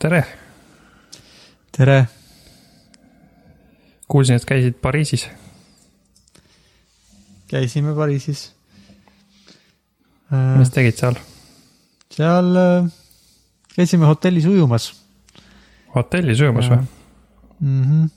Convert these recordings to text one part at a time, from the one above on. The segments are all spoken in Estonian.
tere, tere, kuulsin, et käisid Pariisis. käisime Pariisis. mis tegid seal? seal äh, käisime hotellis ujumas hotellis ujumas või? mm.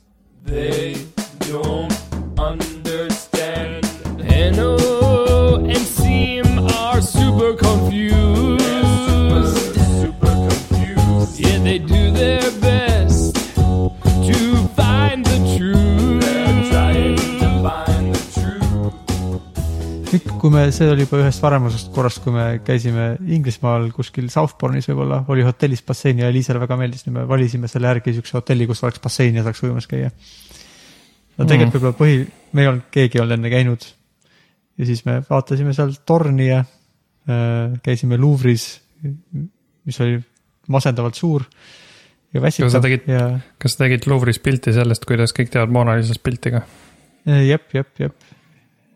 Kui me, see oli juba ühest varemusest korrast, kui me käisime Inglismaal kuskil Southbourne'is võib-olla, oli hotellis bassein ja Eliisale väga meeldis, nii me valisime selle järgi siukse hotelli, kus oleks bassein ja saaks ujumas käia. no tegelikult Mhm. võib-olla põhi, me ei olnud, keegi ei olnud enne käinud. ja siis me vaatasime seal torni ja äh, käisime Louvre'is, mis oli masendavalt suur ja Kas sa väsitav tegid- ja kas sa tegid Louvre'is pilti sellest, kuidas kõik teevad Mona Lisast pilti ka ja jep, jep, jep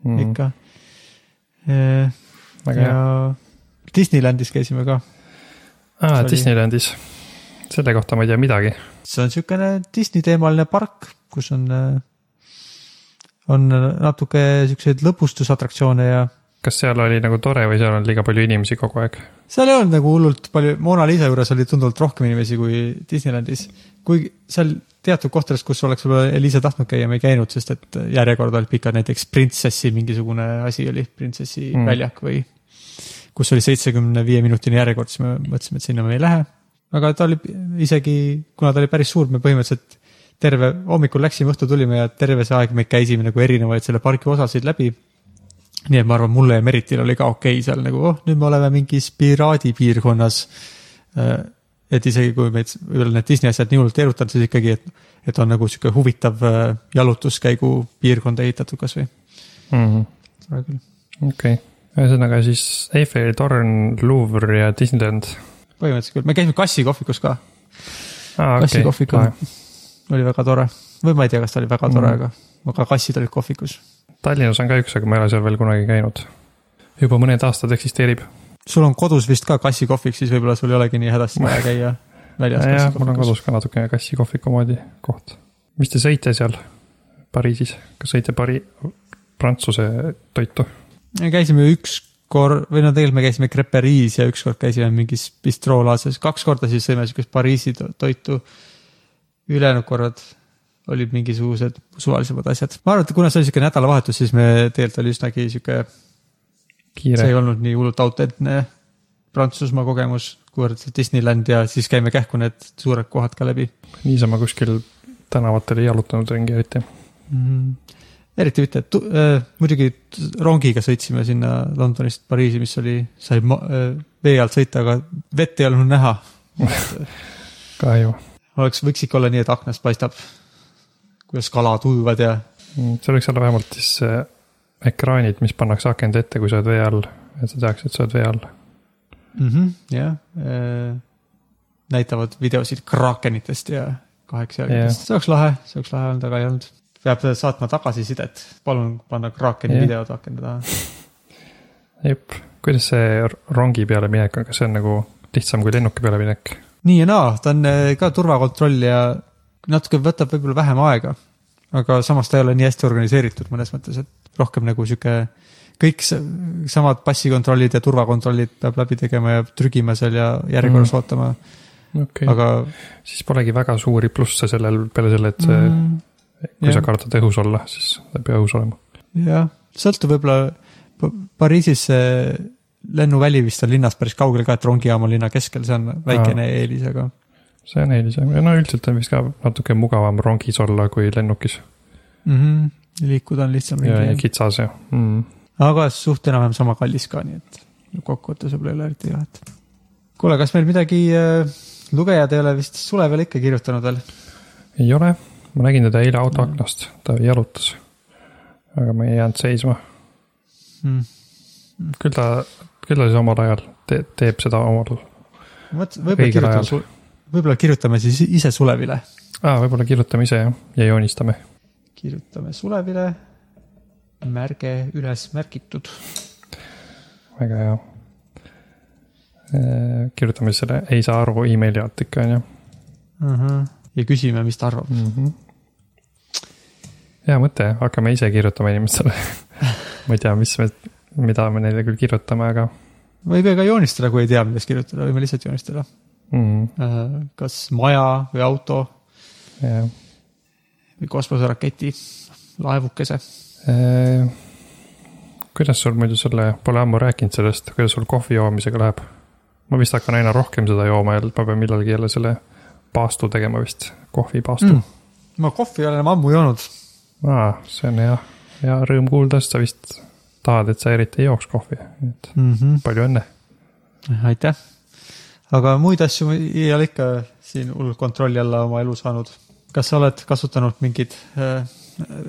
mm.? ikka. Väga hea. Disneylandis käisime ka, aa, oli- Disneylandis. selle kohta ma ei tea midagi. see on siukene Disney teemaline park, kus on, on natuke siukseid lõbustusatraktsioone ja kas seal oli nagu tore või seal on liiga palju inimesi kogu aeg? seal ei olnud nagu hullult palju, Mona Lisa juures oli tunduvalt rohkem inimesi kui Disneylandis. kuigi seal teatud kohtades, kus oleks võib-olla Liisa tahtnud käia, me ei käinud, sest et järjekord olid pikad, näiteks Princessi mingisugune asi oli, Princessi Mm. väljak või kus oli seitsmekümne viie minutine järjekord, siis me mõtlesime, et sinna me ei lähe. aga ta oli isegi, kuna ta oli päris suur, me põhimõtteliselt terve, hommikul läksime, õhtul tulime ja terve see aeg me käisime nagu erinevaid selle pargi osasid läbi nii et ma arvan, mulle ja Meritil oli ka okei okay seal nagu, oh nüüd me oleme mingis piraadipiirkonnas. Et isegi kui meid võib-olla need Disney asjad nii hullult ei erutanud, siis ikkagi, et, et on nagu sihuke huvitav äh, jalutuskäigu piirkond ehitatud kasvõi. tore küll. Okei, ühesõnaga siis Eiffeli torn, Louvre ja Disneyland. põhimõtteliselt küll, me käisime kassikohvikus ka, okei kassikohvik on, oli väga tore. või ma ei tea, kas ta oli väga tore Mm. mm., aga, aga kassid olid kohvikus. Tallinnas on ka üks, aga ma ei ole seal veel kunagi käinud. juba mõned aastad eksisteerib. Sul on kodus vist ka kassikohvik, siis võib-olla sul ei olegi nii hädasti vaja käia väljas jah, mul on kodus ka natukene kassikohviku moodi koht. mis te sõite seal Pariisis, kas sõite Pari-, Prantsuse toitu? me käisime üks kord, või no tegelikult me käisime Creperiis ja ükskord käisime mingis bistroolaases, kaks korda siis sõime siukest Pariisi to- toitu. ülejäänud korrad olid mingisugused suvalisemad asjad. ma arvan, et kuna see oli siuke nädalavahetus, siis me tegelikult oli üsnagi siuke, see ei kiire, olnud nii hullult autentne Prantsusmaa kogemus, kuivõrd Disneyland ja siis käime kähku need suured kohad ka läbi niisama kuskil tänavatel ei jalutanud ringi eriti. mm. -hmm. eriti mitte, äh, muidugi rongiga sõitsime sinna Londonist Pariisi, mis oli, sai äh, vee alt sõita, aga vett ei olnud näha. kahju. oleks, võiks ikka olla nii, et aknast paistab, kuidas kalad ujuvad ja see võiks olla vähemalt siis äh, ekraanid, mis pannakse akende ette, kui sa oled vee all, et sa teaks, et sa oled vee all. -hmm, jah äh,, näitavad videosid kraakenitest ja kaheksjalgadest, see oleks lahe, see oleks lahe olnud, aga ei olnud. peab saatma tagasisidet, palun panna kraakeni Jah. videod akende taha. jep, kuidas see rongi peale minek on, kas see on nagu lihtsam kui lennuki peale minek? nii ja naa, ta on äh, ka turvakontroll ja natuke võtab võib-olla vähem aega. aga samas ta ei ole nii hästi organiseeritud mõnes mõttes, et rohkem nagu sihuke kõik samad passikontrollid ja turvakontrollid peab läbi tegema ja trügima seal ja järjekorras mm. ootama, okay., aga siis polegi väga suuri plusse sellel peale selle, et see mm,, kui sa jah. kardad õhus olla, siis ta ei pea õhus olema. jah, sõltub võib-olla, Pariisis see lennuväli vist on linnast päris kaugel ka, et rongijaam on linna keskel, see on väikene eelis, aga see on eelis, no üldiselt on vist ka natuke mugavam rongis olla kui lennukis mm -hmm, liikuda on lihtsam ja, ja kitsas ja mm.. aga suht enam-vähem sama kallis ka, nii et kokkuvõttes võib-olla ei ole eriti vahet. kuule, kas meil midagi äh,, lugejad ei ole vist Sulevele ikka kirjutanud veel? ei ole, ma nägin teda eile autoaknast, ta jalutas. aga ma ei jäänud seisma, Hmm. küll ta, küll ta siis omal ajal te, teeb seda omal. võib-olla kirjutame võib-olla kirjutame siis ise Sulevile. aa, võib-olla kirjutame ise jah, ja joonistame. Kirjutame Sulevile, märge üles märgitud. väga hea. kirjutame siis selle ei saa aru emaili alt ikka on ju. ja küsime, mis ta arvab. mm. -hmm. hea mõte, hakkame ise kirjutama inimestele. ma ei tea, mis me, mida me neile küll kirjutame, aga ma ei pea ka joonistada, kui ei tea, millest kirjutada, võime lihtsalt joonistada. mm,. kas maja või auto või kosmoseraketi, laevukese. Eh, kuidas sul muidu selle, pole ammu rääkinud sellest, kuidas sul kohvi joomisega läheb? ma vist hakkan aina rohkem seda jooma ja ma pean millalgi jälle selle paastu tegema vist, kohvipaastu mm.. ma kohvi olen ammu joonud. aa, see on hea, hea rõõm kuulda, sest sa vist tahad, et sa eriti ei jooks kohvi, et Mm -hmm. palju õnne. aitäh. aga muid asju ei ole ikka siin hullult kontrolli alla oma elu saanud. Kas sa oled kasutanud mingeid äh,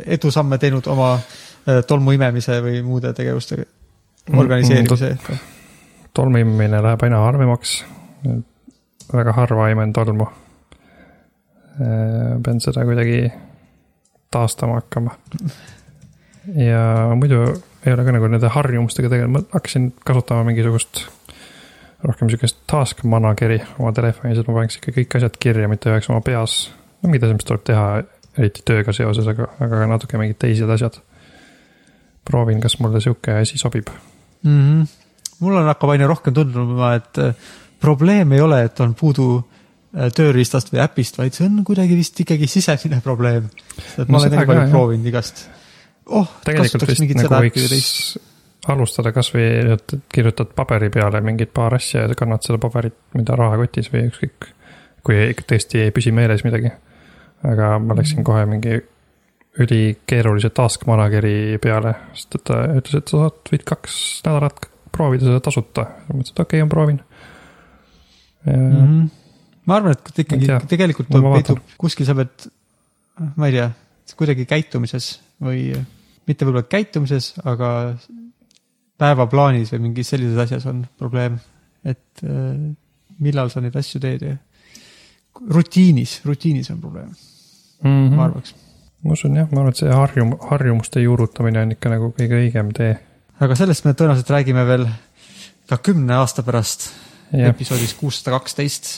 edusamme teinud oma äh, tolmu imemise või muude tegevuste organiseerimise mm,? tolmimine läheb aina harvemaks. väga harva imen tolmu. pean seda kuidagi taastama hakkama. ja muidu ei ole ka nagu nende harjumustega tegelenud, ma hakkasin kasutama mingisugust rohkem sihukest task manager'i oma telefonis, et ma paneks ikka kõik asjad kirja, mitte ei oleks oma peas. Mingid asjad, mis tuleb teha, eriti tööga seoses, aga, aga natuke mingid teised asjad. proovin, kas mulle sihuke asi sobib. mm. -hmm. mul on, hakkab aina rohkem tunduma, et äh, probleem ei ole, et on puudu äh, tööriistast või äpist, vaid see on kuidagi vist ikkagi sisemine probleem. et ma No olen nii palju proovinud igast. oh, kasutaks mingit nagu seda äppi või teist. alustada kasvõi, et kirjutad paberi peale mingid paar asja ja kannad seda paberit, mida rahakotis või ükskõik. kui tõesti ei püsi meeles midagi. Aga ma läksin kohe mingi ülikeerulise task manager'i peale, sest et ta ütles, et sa saad, võid kaks nädalat proovida seda tasuta. ma mõtlesin, et okei okay,, ma proovin. mm. -hmm. ma arvan, et ikkagi tegelikult peitub kuskil sa pead, ma ei tea, kuidagi käitumises või mitte võib-olla käitumises, aga päevaplaanis või mingis sellises asjas on probleem. et äh, millal sa neid asju teed ja rutiinis, rutiinis on probleem, mm. -hmm. ma arvaks. ma usun jah, ma arvan, et see harjum-, harjumuste juurutamine on ikka nagu kõige õigem tee. aga sellest me tõenäoliselt räägime veel ka kümne aasta pärast jah, episoodis kuussada kaksteist.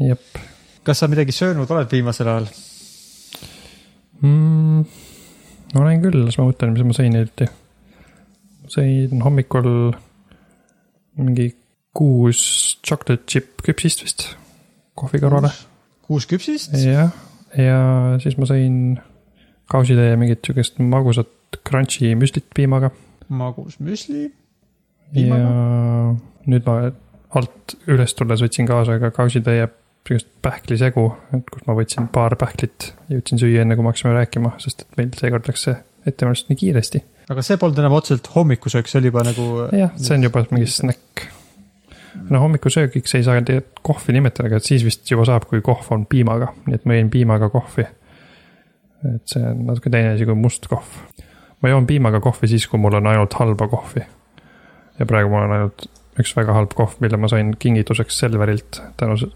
jep kas sa midagi söönud oled viimasel ajal? mm,. olen küll, las ma mõtlen, mis ma sõin hiljuti. sõin hommikul mingi kuus chocolate chip küpsist vist kohvi kõrvale. kuus küpsist? jah, ja siis ma sõin kausitäie mingit sihukest magusat crunchy müslit piimaga. magus müsli. ja Piimaga? nüüd ma alt üles tulles võtsin kaasa ka kausitäie sihukest pähklisegu, et kus ma võtsin paar pähklit, jõudsin süüa enne, kui me hakkasime rääkima, sest et meil seekord läks see ettevalmistus nii kiiresti. aga see polnud enam otseselt hommikusöök, see oli juba nagu. jah, see on juba mingi snäkk. No hommikusöögiks ei saa tegelikult kohvi nimetada, aga siis vist juba saab, kui kohv on piimaga, nii et ma jõin piimaga kohvi. et see on natuke teine asi kui must kohv. ma joon piimaga kohvi siis, kui mul on ainult halba kohvi. ja praegu mul on ainult üks väga halb kohv, mille ma sain kingituseks Selverilt tänu s-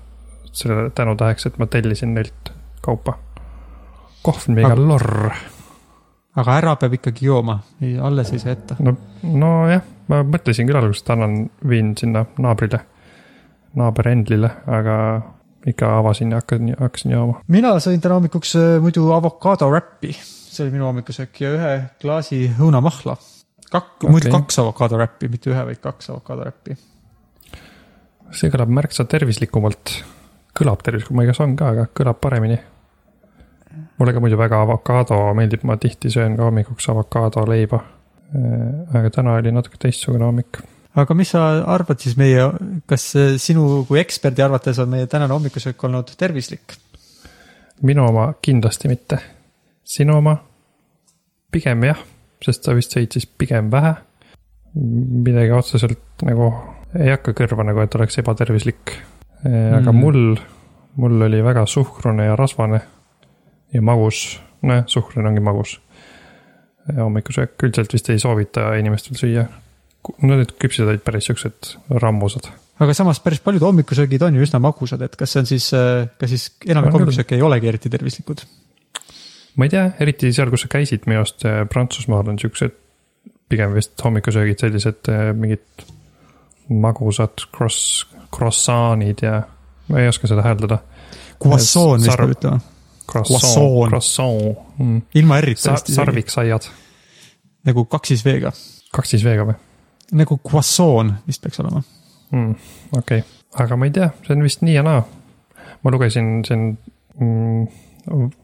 sellele tänutäheks, et ma tellisin neilt kaupa. kohv on mega Aga- lorr. Aga ära peab ikkagi jooma, alles ei saa jätta. no, nojah, ma mõtlesin küll alguses, et annan, viin sinna naabrile, naaber Endlile, aga ikka avasin ja hakkasin, hakkasin jooma. mina sõin täna hommikuks äh, muidu avokadoräppi, see oli minu hommikusöök ja ühe klaasi õunamahla. kak- okay., muidu kaks avokadoräppi, mitte ühe, vaid kaks avokadoräppi. see kõlab märksa tervislikumalt. kõlab tervislikumalt, ega see on ka, aga kõlab paremini. Mulle ka muidu väga avokaado meeldib, ma tihti söön ka hommikuks avokaadoleiba. aga täna oli natuke teistsugune hommik. aga mis sa arvad siis meie, kas äh, sinu kui eksperdi arvates on meie tänane hommikusöök olnud tervislik? minu oma kindlasti mitte. sinu oma pigem jah, sest sa vist sõid siis pigem vähe. midagi otseselt nagu ei hakka kõrva nagu, et oleks ebatervislik. aga Mm. mul, mul oli väga suhkrune ja rasvane ja magus, nojah, suhkrune ongi magus. hommikusöök üldiselt vist ei soovita inimestel süüa. no need küpsid olid päris siuksed rammusad. aga samas päris paljud hommikusöögid on ju üsna magusad, et kas see on siis, kas siis enamik hommikusööke ei olegi eriti tervislikud? ma ei tea, eriti seal, kus sa käisid, minu arust äh, Prantsusmaal on siuksed pigem vist hommikusöögid sellised äh, mingid magusad cross, croissant'id ja ma ei oska seda hääldada. Croissant vist peab ütlema. Croissant, Croissant. mm.. ilma R-ita Sa, sarviksaiad, nagu kaksis V-ga. kaks siis V-ga või nagu croissant vist peaks olema. mm,? okei okay., aga ma ei tea, see on vist nii ja naa. ma lugesin siin mm,,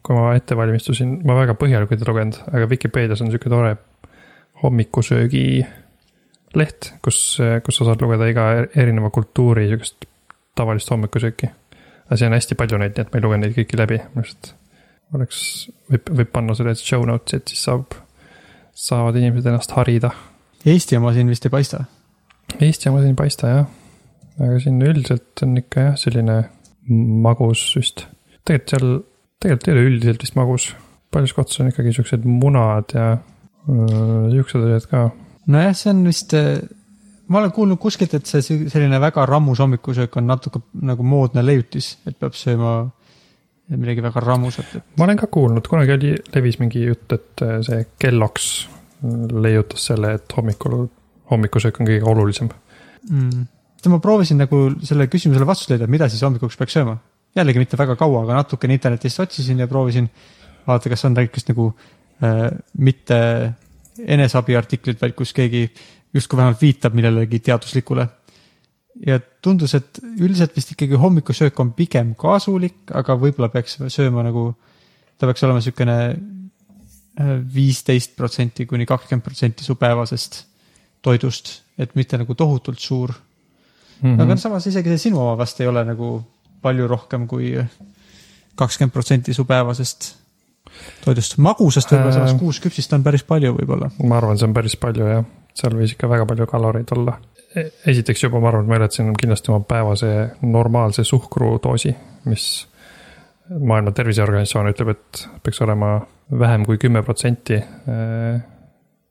kui ma ette valmistusin, ma väga põhjalikult ei lugenud, aga Vikipeedias on sihuke tore hommikusöögi leht, kus, kus sa saad lugeda iga erineva kultuuri sihukest tavalist hommikusööki. Aga see on hästi palju neid, nii et ma ei lugenud neid kõiki läbi, just oleks, võib, võib panna selle show notes'i, et siis saab, saavad inimesed ennast harida Eesti oma siin vist ei paista. Eesti oma siin ei paista jah, aga siin üldiselt on ikka jah, selline magus vist. tegelikult seal, tegelikult ei ole üldiselt vist magus, paljus kohtades on ikkagi siuksed munad ja öö, siuksed asjad ka. nojah, see on vist, ma olen kuulnud kuskilt, et see selline väga rammus hommikusöök on natuke nagu moodne leiutis, et peab sööma midagi väga rammusat, et ma olen ka kuulnud, kunagi oli, levis mingi jutt, et äh, see Kellogg's leiutas selle, et hommikul, hommikusöök on kõige olulisem. mm.. ma proovisin nagu selle küsimusele vastust leida, et mida siis hommikuks peaks sööma. jällegi mitte väga kaua, aga natukene internetist otsisin ja proovisin vaadata, kas on rääkis nagu äh, mitte eneseabiartiklit, vaid kus keegi justkui vähemalt viitab millelegi teaduslikule. ja tundus, et üldiselt vist ikkagi hommikusöök on pigem kasulik, aga võib-olla peaks sööma nagu, ta peaks olema niisugune viisteist protsenti kuni kakskümmend protsenti su päevasest toidust, et mitte nagu tohutult suur mm. -hmm. aga samas isegi see sinu oma vast ei ole nagu palju rohkem kui kakskümmend protsenti su päevasest toidust. magusast võib-olla Äh. samas kuus küpsist on päris palju võib-olla. ma arvan, see on päris palju jah, seal võis ikka väga palju kaloreid olla. esiteks juba ma arvan, et ma ületasin kindlasti oma päevase normaalse suhkrudoosi, mis maailma Terviseorganisatsioon ütleb, et peaks olema vähem kui kümme protsenti.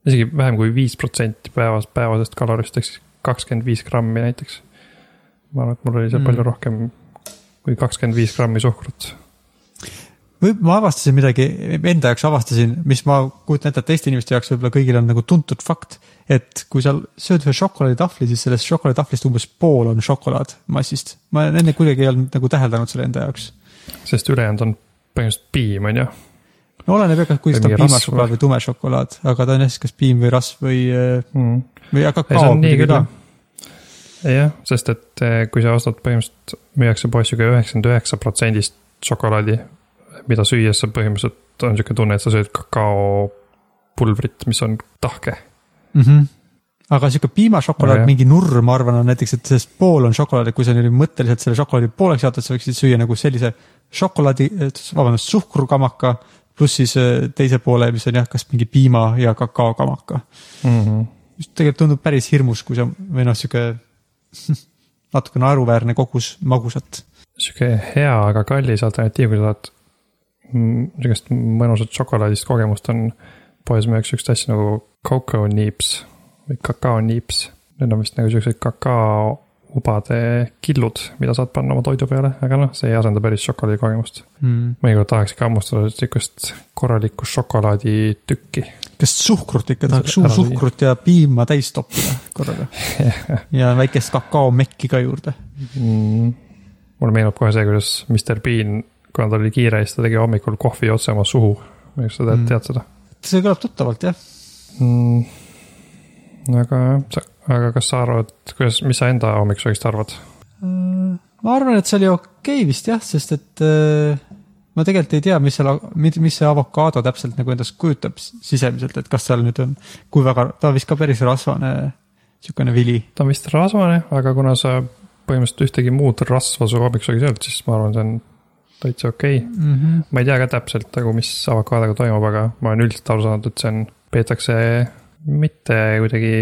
isegi vähem kui viis protsenti päevas, päevasest kalorist, ehk siis kakskümmend viis grammi näiteks. ma arvan, et mul oli seal Mm. mm. palju rohkem kui kakskümmend viis grammi suhkrut. Või ma avastasin midagi, enda jaoks avastasin, mis ma kujutan ette, et teiste inimeste jaoks võib-olla kõigil on nagu tuntud fakt. et kui sa sööd ühe šokolaaditahvli, siis sellest šokolaaditahvlist umbes pool on šokolaad massist. ma enne kuidagi ei olnud nagu täheldanud selle enda jaoks. sest ülejäänud on põhimõtteliselt piim, on ju. no oleneb jah, Või ta on mingi piimas rasv šokolaad või tume šokolaad, aga ta on jah siis kas piim või rasv või, Mm. või kakao muidugi ka jah. jah, sest et eh, kui sa ostad põhimõtteliselt, müüakse poes sihuke üheksakümmend üheksa protsendist šokolaadi, mida süües sa põhimõtteliselt on sihuke tunne, et sa sööd kakaopulbrit, mis on tahke. mm. -hmm. aga sihuke piimašokolaad mingi nurr, ma arvan, on näiteks, et sellest pool on šokolaad, et kui sa nüüd mõtteliselt selle šokolaadi pooleks jaotad, sa võiksid süüa nagu sellise šokolaadi, vabandust, suhkrukamaka pluss siis äh, teise poole, mis on jah, kas mingi piima ja kakaokamaka. Mm -hmm. mis tegelikult tundub päris hirmus, kui sa või noh, sihuke natuke naeruväärne kogus magusat. sihuke hea, aga kallis alternatiiv, kui sa tahad sihukest mõnusat šokolaadist kogemust on, poes müüakse sihukest asja nagu cocoa nips või kakao nips. Need on vist nagu siuksed kakaoubade killud, mida saad panna oma toidu peale, aga noh, see ei asenda päris šokolaadi kogemust. Mm. mõnikord tahaks ikka hammustada sihukest korralikku šokolaaditükki. kas suhkrut ikka tahaks, süüa. suhkrut ja piima täis toppida korraga ja väikest kakaomekki ka juurde. Mm. mulle meenub kohe see, kuidas Mr Bean, kuna tal oli kiire, siis ta tegi hommikul kohvi otse oma suhu. kas sa tead Mm. tead seda see kõlab tuttavalt jah. mm.? aga jah, aga kas sa arvad, kuidas, mis sa enda hommikusöögist arvad? ma arvan, et see oli okei okay vist jah, sest et äh, ma tegelikult ei tea, mis seal, mis see avokaado täpselt nagu endast kujutab sisemiselt, et kas seal nüüd on, kui väga, ta vist ka päris rasvane niisugune vili. ta on vist rasvane, aga kuna sa põhimõtteliselt ühtegi muud rasva su hommikusöögis ei olnud, siis ma arvan, see on täitsa okei okay.. Mm -hmm. ma ei tea ka täpselt nagu, mis avokaadoga toimub, aga ma olen üldiselt aru saanud, et see on, peetakse mitte kuidagi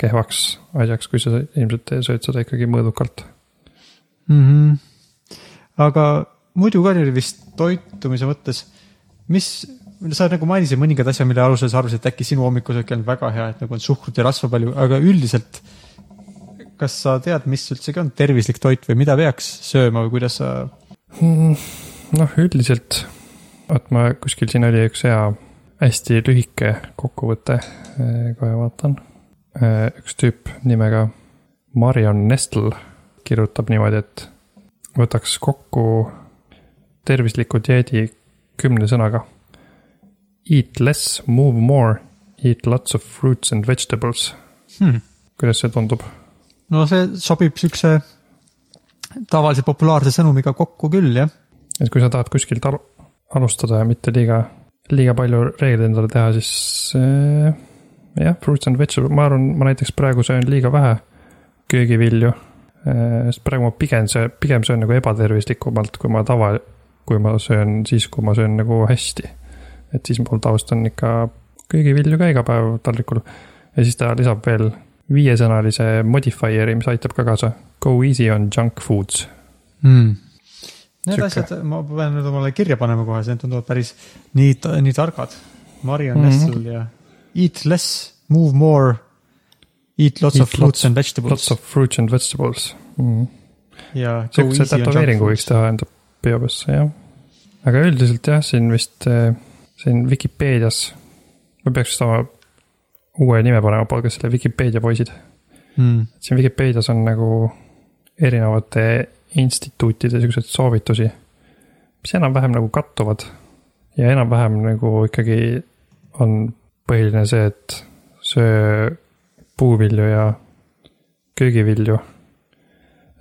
kehvaks asjaks, kui sa ilmselt sööd seda ikkagi mõõdukalt. mm. -hmm. aga muidu ka oli vist toitumise mõttes, mis, sa nagu mainisid mõningad asjad, mille alusel sa arvasid, et äkki sinu hommikusöök ei olnud väga hea, et nagu on suhkrut ja rasva palju, aga üldiselt kas sa tead, mis üldsegi on tervislik toit või mida peaks sööma või kuidas sa noh, üldiselt, vot ma kuskil siin oli üks hea hästi lühike kokkuvõte, kohe vaatan. üks tüüp nimega Marion Nestle kirjutab niimoodi, et võtaks kokku tervisliku dieedi kümne sõnaga. Eat less, move more, eat lots of fruits and vegetables. hmm.. kuidas see tundub? no see sobib siukse tavalise populaarse sõnumiga kokku küll, jah. et kui sa tahad kuskilt al alustada ja mitte liiga, liiga palju reegleid endale teha, siis äh, jah, fruits and vegetables, ma arvan, ma näiteks praegu söön liiga vähe köögivilju äh,. sest praegu ma pigem söön, pigem söön nagu ebatervislikumalt, kui ma tava, kui ma söön siis, kui ma söön nagu hästi. et siis mul tavaliselt on ikka köögivilju ka iga päev taldrikul ja siis ta lisab veel viiesõnalise modifier'i, mis aitab ka kaasa. Go easy on junk foods mm.. Need Sihuke. asjad, ma pean nüüd omale kirja panema kohe, need tunduvad päris nii, nii targad. Mariann Mhm. mm -hmm. Nestle ja eat less, move more, eat lots Eat of fruits lots- and vegetables Lots of fruits and vegetables mm.. ja. sihukese tätoveeringu võiks teha enda peopesse, jah. aga üldiselt jah, siin vist, siin Vikipeedias, ma peaks vist oma uue nime panema podcast'ile Vikipeedia poisid. mm.. siin Vikipeedias on nagu erinevate instituutide siukseid soovitusi, mis enam-vähem nagu kattuvad. ja enam-vähem nagu ikkagi on põhiline see, et söö puuvilju ja köögivilju.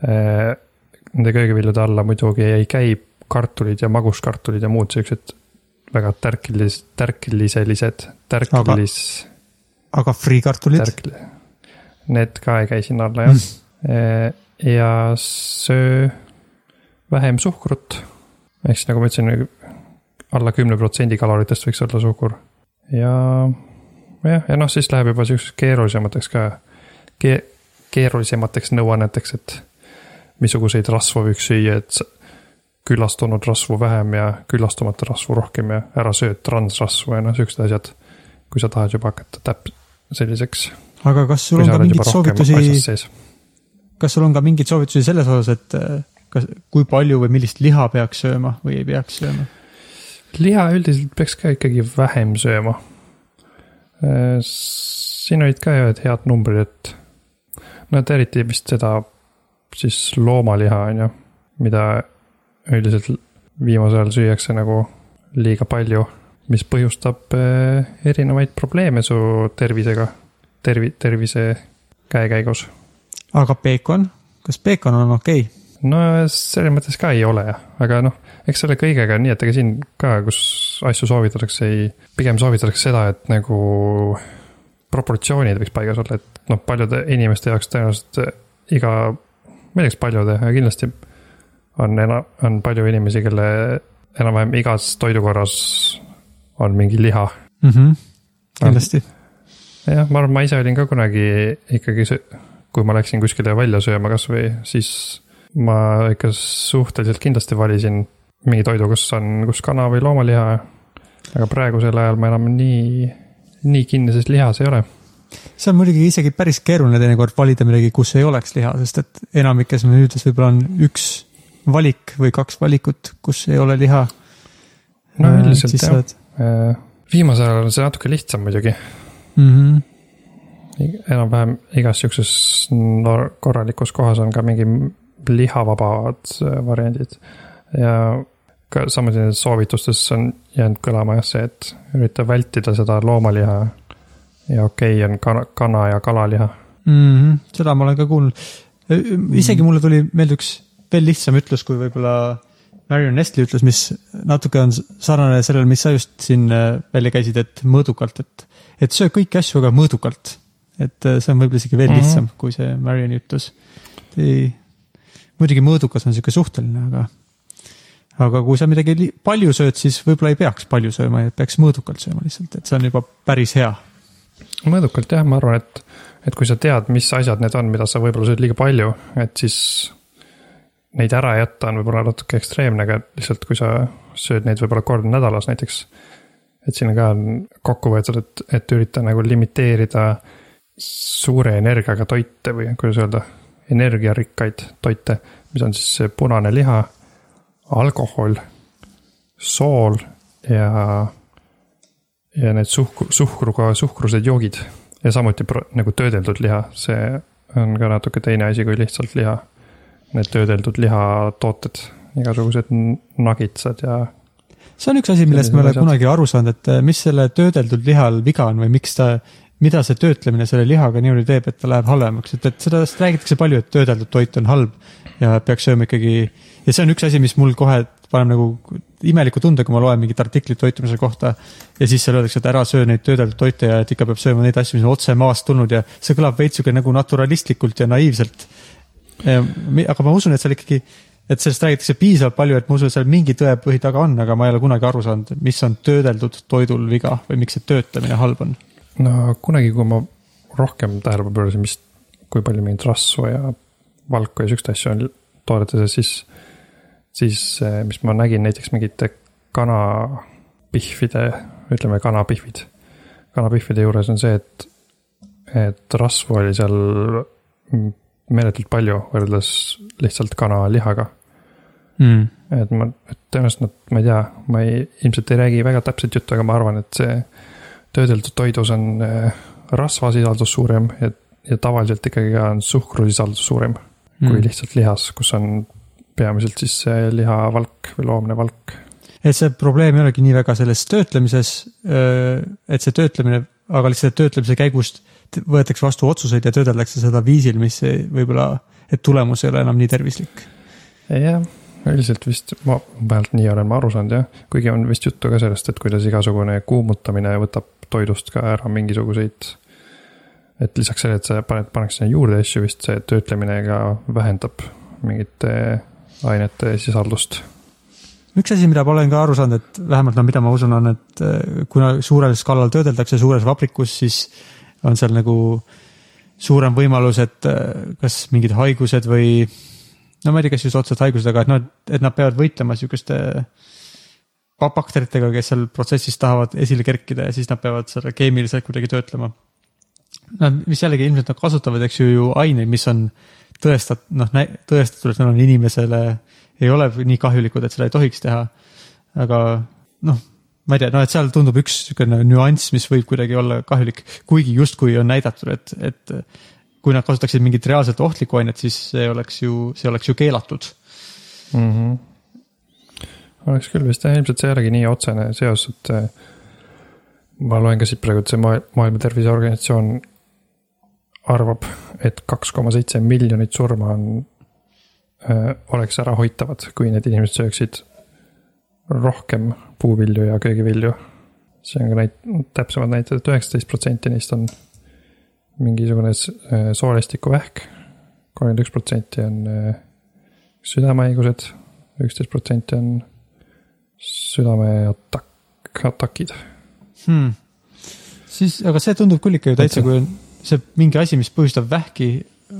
Nende köögiviljude alla muidugi ei käi kartulid ja maguskartulid ja muud siuksed väga tärkilis-, tärkiliselised, tärkilis, aga friikartulid? Need ka ei käi sinna alla jah mm.. ja söö vähem suhkrut. ehk siis nagu ma ütlesin, alla kümne protsendi kaloritest võiks olla suhkur. ja, jah, ja noh, siis läheb juba siukseks keerulisemateks ka ke,. keerulisemateks nõuanneteks, et missuguseid rasvu võiks süüa, et küllastunud rasvu vähem ja küllastumata rasvu rohkem ja ära söö transrasvu ja noh, siuksed asjad. kui sa tahad juba hakata täp-, selliseks, aga kas sul on ka mingeid soovitusi kas sul on ka mingeid soovitusi selles osas, et äh, kas, kui palju või millist liha peaks sööma või ei peaks sööma? liha üldiselt peaks ka ikkagi vähem sööma. siin olid ka ühed head numbrid, et no et eriti vist seda siis loomaliha on ju, mida üldiselt viimasel ajal süüakse nagu liiga palju, mis põhjustab eh, erinevaid probleeme su tervisega, tervi-, tervise käekäigus. aga peekon, kas peekon on okei okay?? no selles mõttes ka ei ole aga noh, eks selle kõigega on nii, et ega siin ka, kus asju soovitatakse, ei, pigem soovitatakse seda, et nagu proportsioonid võiks paigas olla, et noh, paljude inimeste jaoks tõenäoliselt iga, ma ei tea, kas paljude, aga kindlasti on ena-, on palju inimesi, kelle enam-vähem igas toidukorras on mingi liha. mm. -hmm. kindlasti. jah, ma arvan, ma ise olin ka kunagi ikkagi see, kui ma läksin kuskile välja sööma kasvõi, siis ma ikka suhteliselt kindlasti valisin mingi toidu, kus on, kus kana või loomaliha. aga praegusel ajal ma enam nii, nii kinnises lihas ei ole. see on muidugi isegi päris keeruline teinekord valida midagi, kus ei oleks liha, sest et enamikes menüüdes võib-olla on üks valik või kaks valikut, kus ei ole liha. no üldiselt siis jah. Viimasel ajal on see natuke lihtsam muidugi. Mm -hmm. enam-vähem igas siukses no, korralikus kohas on ka mingi lihavabad äh, variandid. ja ka samuti nendes soovitustes on jäänud kõlama jah see, et ürita vältida seda loomaliha. ja okei okay, on kana, kana ja kalaliha. mm. -hmm. seda ma olen ka kuulnud. isegi mulle tuli meelde üks veel lihtsam ütlus, kui võib-olla Marion Nestle ütles, mis natuke on sarnane sellele, mis sa just siin äh, välja käisid, et mõõdukalt, et, et söö kõiki asju, aga mõõdukalt. et äh, see on võib-olla isegi veel Mhm. lihtsam mm -hmm. kui see Marioni ütlus. muidugi mõõdukas on sihuke suhteline, aga, aga kui sa midagi palju sööd, siis võib-olla ei peaks palju sööma ja peaks mõõdukalt sööma lihtsalt, et see on juba päris hea mõõdukalt jah, ma arvan, et, et kui sa tead, mis asjad need on, mida sa võib-olla sööd liiga palju, et siis neid ära jätta on võib-olla natuke ekstreemne, aga lihtsalt kui sa sööd neid võib-olla kord nädalas näiteks. et siin ka on kokku võetud, et, et ürita nagu limiteerida suure energiaga toite või kuidas öelda, energiarikkaid toite, mis on siis punane liha, alkohol, sool ja ja need suhk-, suhkruga, suhkrused joogid ja samuti pro- nagu töödeldud liha, see on ka natuke teine asi kui lihtsalt liha. Need töödeldud lihatooted igasugused nagitsad ja see on üks asi, millest ma ei ole kunagi aru saanud, et äh, mis selle töödeldud lihal viga on või miks ta, mida see töötlemine selle lihaga niimoodi teeb, et ta läheb halvemaks, et, et sellest räägitakse palju, et töödeldud toit on halb ja peaks sööma ikkagi. ja see on üks asi, mis mul kohe paneb nagu imeliku tunde, kui ma loen mingit artiklit toitumise kohta ja siis seal öeldakse, et ära söö neid töödeldud toite ja et ikka peab sööma neid asju, mis on otse maast tulnud ja see kõlab veits sihuke nagu naturalistlikult ja naiivselt. Aga ma usun, et seal ikkagi, et sellest räägitakse piisavalt palju, et ma usun, et seal mingi tõepõhi taga on, aga ma ei ole kunagi aru saanud, mis on töödeldud toidul viga või miks see töötlemine halb on. no kunagi, kui ma rohkem tähelepanu pöörasin, mis, kui palju mingit rasva ja valku ja siukseid asju on toodetes, siis, siis eh, mis ma nägin näiteks mingite kanapihvide, ütleme kanapihvid. kanapihvide juures on see, et, et rasvu oli seal meeletult palju võrreldes lihtsalt kanalihaga. Mm. et ma, et tõenäoliselt nad, ma ei tea, ma ei, ilmselt ei räägi väga täpset juttu, aga ma arvan, et see töödeldud toidus on äh, rasvasisaldus suurem ja, ja tavaliselt ikkagi ka on suhkrusisaldus suurem mm. kui lihtsalt lihas, kus on peamiselt siis see lihavalk või loomne valk. et see probleem ei olegi nii väga selles töötlemises, et see töötlemine, aga lihtsalt töötlemise käigust t- võetakse vastu otsuseid ja töödeldakse seda viisil, mis ei- võib-olla, et tulemus ei ole enam nii tervislik. jah, üldiselt vist ma vähemalt nii olen ma aru saanud jah, kuigi on vist juttu ka sellest, et kuidas igasugune kuumutamine võtab toidust ka ära mingisuguseid. et lisaks sellele, et sa paned, pannakse sinna juurde asju, vist see töötlemine ka vähendab mingite ainete sisaldust. üks asi, mida ma olen ka aru saanud, et vähemalt no mida ma usun, on, et äh, kuna suurel skaalal töödeldakse suures vabrikus, siis on seal nagu suurem võimalus, et äh, kas mingid haigused või no ma ei tea, kas just otseselt haigused, aga et noh, et nad peavad võitlema sihukeste ba- bakteritega, kes seal protsessis tahavad esile kerkida ja siis nad peavad seda keemiliselt kuidagi töötlema. no mis jällegi ilmselt nad kasutavad, eks ju, ju aineid, mis on tõestat-, noh, tõestatud, et need on inimesele, ei ole nii kahjulikud, et seda ei tohiks teha. aga noh, ma ei tea, no et seal tundub üks niisugune nüanss, mis võib kuidagi olla kahjulik, kuigi justkui on näidatud, et, et kui nad kasutaksid mingit reaalselt ohtlikku ainet, siis see oleks ju, see oleks ju keelatud. mm. -hmm. oleks küll vist jah, ilmselt see ei olegi nii otsene seos, et äh, ma loen ka siit praegu, et see maa- Maailma Terviseorganisatsioon arvab, et kaks koma seitse miljonit surma on äh,, oleks ärahoitavad, kui need inimesed sööksid rohkem puuvilju ja köögivilju. see on ka näit-, täpsemad näitajad, et üheksateist protsenti neist on mingisugune äh, soolestikuvähk, kolmkümmend üks protsenti on äh, südamehaigused, üksteist protsenti on südameatakk, atakid. hmm.. siis, aga see tundub küll ikka ju täitsa, kui on see mingi asi, mis põhjustab vähki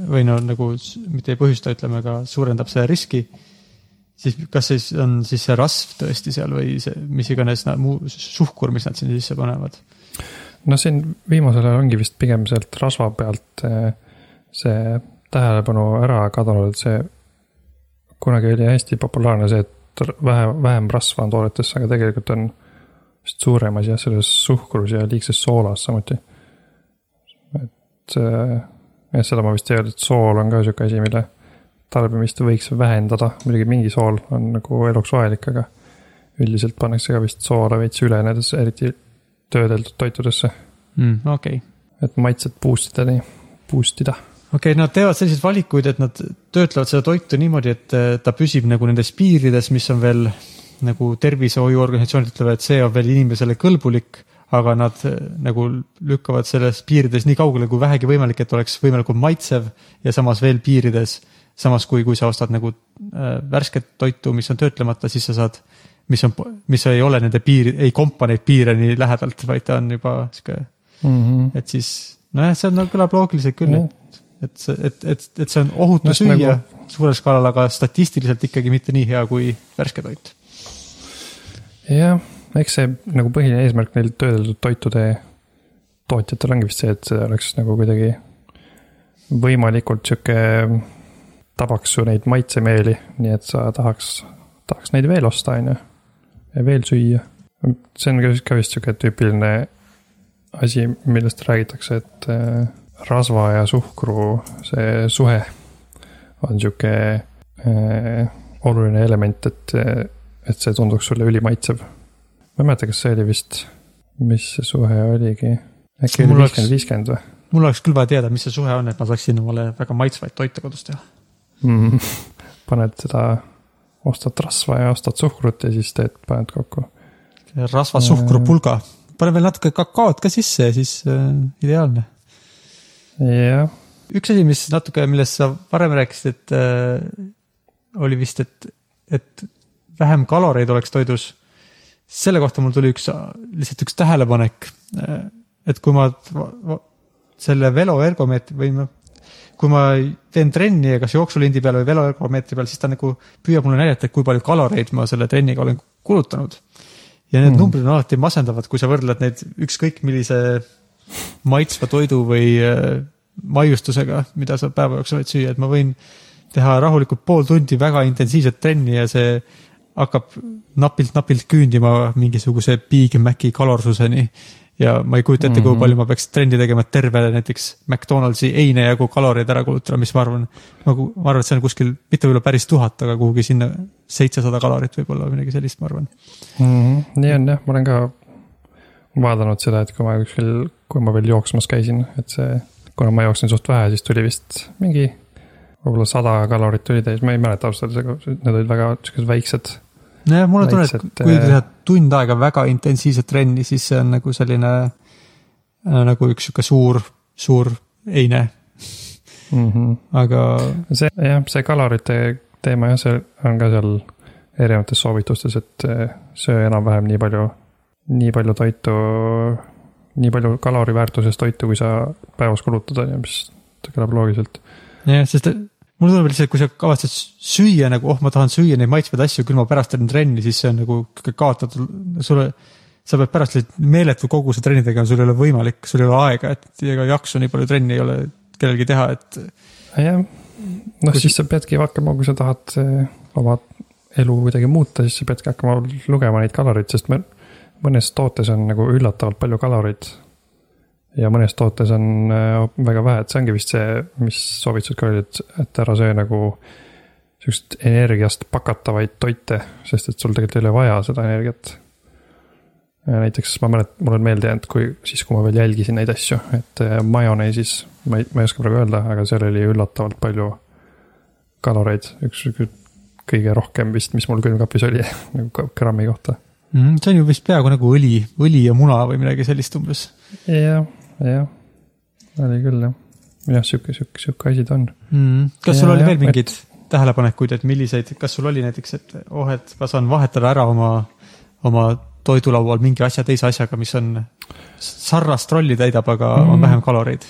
või no nagu mitte ei põhjusta, ütleme, aga suurendab seda riski. Siis kas siis on siis see rasv tõesti seal või see, mis iganes na- muu suhkur, mis nad sinna sisse panevad. no siin viimasel ajal ongi vist pigem sealt rasva pealt eh, see tähelepanu ära kadunud, et see kunagi oli hästi populaarne see, et vähe, vähem rasva on toodetes, aga tegelikult on vist suurem asi jah, selles suhkrus ja liigses soolas samuti. et eh, jah, seda ma vist ei öelnud, et sool on ka sihuke asi, mille tarbimist võiks vähendada, muidugi mingi sool on nagu eluks vajalik, aga üldiselt pannakse ka vist soola veits üle nendes eriti töödeldud toitudesse, mm,. okei okay., et maitset boost ida, nii, boost ida. okei okay,, nad teevad selliseid valikuid, et nad töötlevad seda toitu niimoodi, et eh, ta püsib nagu nendes piirides, mis on veel nagu tervishoiuorganisatsioonid ütlevad, et see on veel inimesele kõlbulik, aga nad eh, nagu lükkavad selles piirides nii kaugele kui vähegi võimalik, et oleks võimalikult maitsev ja samas veel piirides. Samas kui, kui sa ostad nagu äh, värsket toitu, mis on töötlemata, siis sa saad, mis on, mis ei ole nende piiri, ei kompa neid piire nii lähedalt, vaid ta on juba sihuke, Mm -hmm. et siis nojah, see on, kõlab loogiliselt küll, Jah. et, et see, et, et, et see on ohutu No no, süüa nagu... suurel skaalal, aga statistiliselt ikkagi mitte nii hea kui värske toit. jah, eks see nagu põhiline eesmärk neil töödeldud toitude tootjatel ongi vist see, et see oleks nagu kuidagi võimalikult sihuke, tabaks su neid maitsemeeli, nii et sa tahaks, tahaks neid veel osta, on ju. ja veel süüa. see on ka vist- sihuke tüüpiline asi, millest räägitakse, et äh, rasva ja suhkru see suhe on sihuke äh, oluline element, et, et see tunduks sulle ülimaitsev. ma ei mäleta, kas see oli vist, mis see suhe oligi, äkki oli viiskümmend, viiskümmend või mul oleks küll vaja teada, mis see suhe on, et ma saaksin omale väga maitsvaid toite kodus teha. Mm? paned seda, ostad rasva ja ostad suhkrut ja siis teed, paned kokku. rasva, suhkru, pulga, pane veel natuke kakaot ka sisse ja siis äh, ideaalne. jah, üks asi, mis natuke, millest sa varem rääkisid, et äh, oli vist, et, et vähem kaloreid oleks toidus. selle kohta mul tuli üks, lihtsalt üks tähelepanek. et kui ma selle veloergomeetri või noh, kui ma teen trenni ja kas jooksulindi peal või veloergomeetri peal, siis ta nagu püüab mulle näidata, et kui palju kaloreid ma selle trenniga olen kulutanud. ja need mm. numbrid on alati masendavad, kui sa võrdled neid ükskõik millise maitsva toidu või äh, maiustusega, mida sa päeva jooksul võid süüa, et ma võin teha rahulikult pool tundi väga intensiivset trenni ja see hakkab napilt-napilt küündima mingisuguse Big Maci kalorsuseni. Ja ma ei kujuta ette, kui Mhm. palju ma peaks trenni tegema, et terve näiteks McDonaldsi eine jagu kaloreid ära kulutada, mis ma arvan, nagu ma arvan, et see on kuskil, mitte võib-olla päris tuhat, aga kuhugi sinna seitsesada kalorit võib-olla või midagi sellist, ma arvan. mm. -hmm. nii on jah, ma olen ka vaadanud seda, et kui ma kuskil, kui ma veel jooksmas käisin, et see, kuna ma jooksin suht vähe, siis tuli vist mingi võib-olla sada kalorit tuli täis, ma ei mäleta ausalt öeldes, aga need olid väga siuksed väiksed. nojah, mulle Väiksed, kui äh, teha tund aega väga intensiivset trenni, siis see on nagu selline äh, nagu üks sihuke suur, suur eine, Mm -hmm. aga see jah, see kalorite teema jah, see on ka seal erinevates soovitustes, et eh, söö enam-vähem nii palju, nii palju toitu, nii palju kaloriväärtuses toitu, kui sa päevas kulutad, on ju, mis kõlab loogiliselt. jah, sest mulle tundub lihtsalt, kui sa kavatsed süüa nagu, oh, ma tahan süüa neid maitsvaid asju, küll ma pärast teen trenni, siis see on nagu kaotatud, sulle, sa pead pärast lihtsalt meeletu koguse trenni tegema, sul ei ole võimalik, sul ei ole aega, et ega jaksu nii palju trenni ei ole kellelgi teha, et jah, noh Kui- siis sa peadki hakkama, kui sa tahad eh, oma elu kuidagi muuta, siis sa peadki hakkama lugema neid kaloreid, sest me, mõnes tootes on nagu üllatavalt palju kaloreid. Ja mõnes tootes on eh, väga vähe, et see ongi vist see, mis soovitused ka olid, et ära söö nagu sihukest energiast pakatavaid toite, sest et sul tegelikult ei ole vaja seda energiat. näiteks ma mäletan, mul on meelde jäänud, kui siis, kui ma veel jälgisin neid asju, et eh, majoneesis, ma ei, ma ei oska praegu öelda, aga seal oli üllatavalt palju kaloreid, üks kõige rohkem vist, mis mul külmkapis oli nagu grammi kohta. mm, see on ju vist peaaegu nagu õli, õli ja muna või midagi sellist umbes jah, jah, oli küll jah. jah, sihuke, sihuke, sihuke asi ta on. mm.. kas sul Ja, oli jah, veel mingeid tähelepanekuid, et milliseid, kas sul oli näiteks, et oh, et ma saan vahetada ära oma, oma toidulaual mingi asja teise asjaga, mis on sarnast rolli täidab, aga mm. on Mm. vähem kaloreid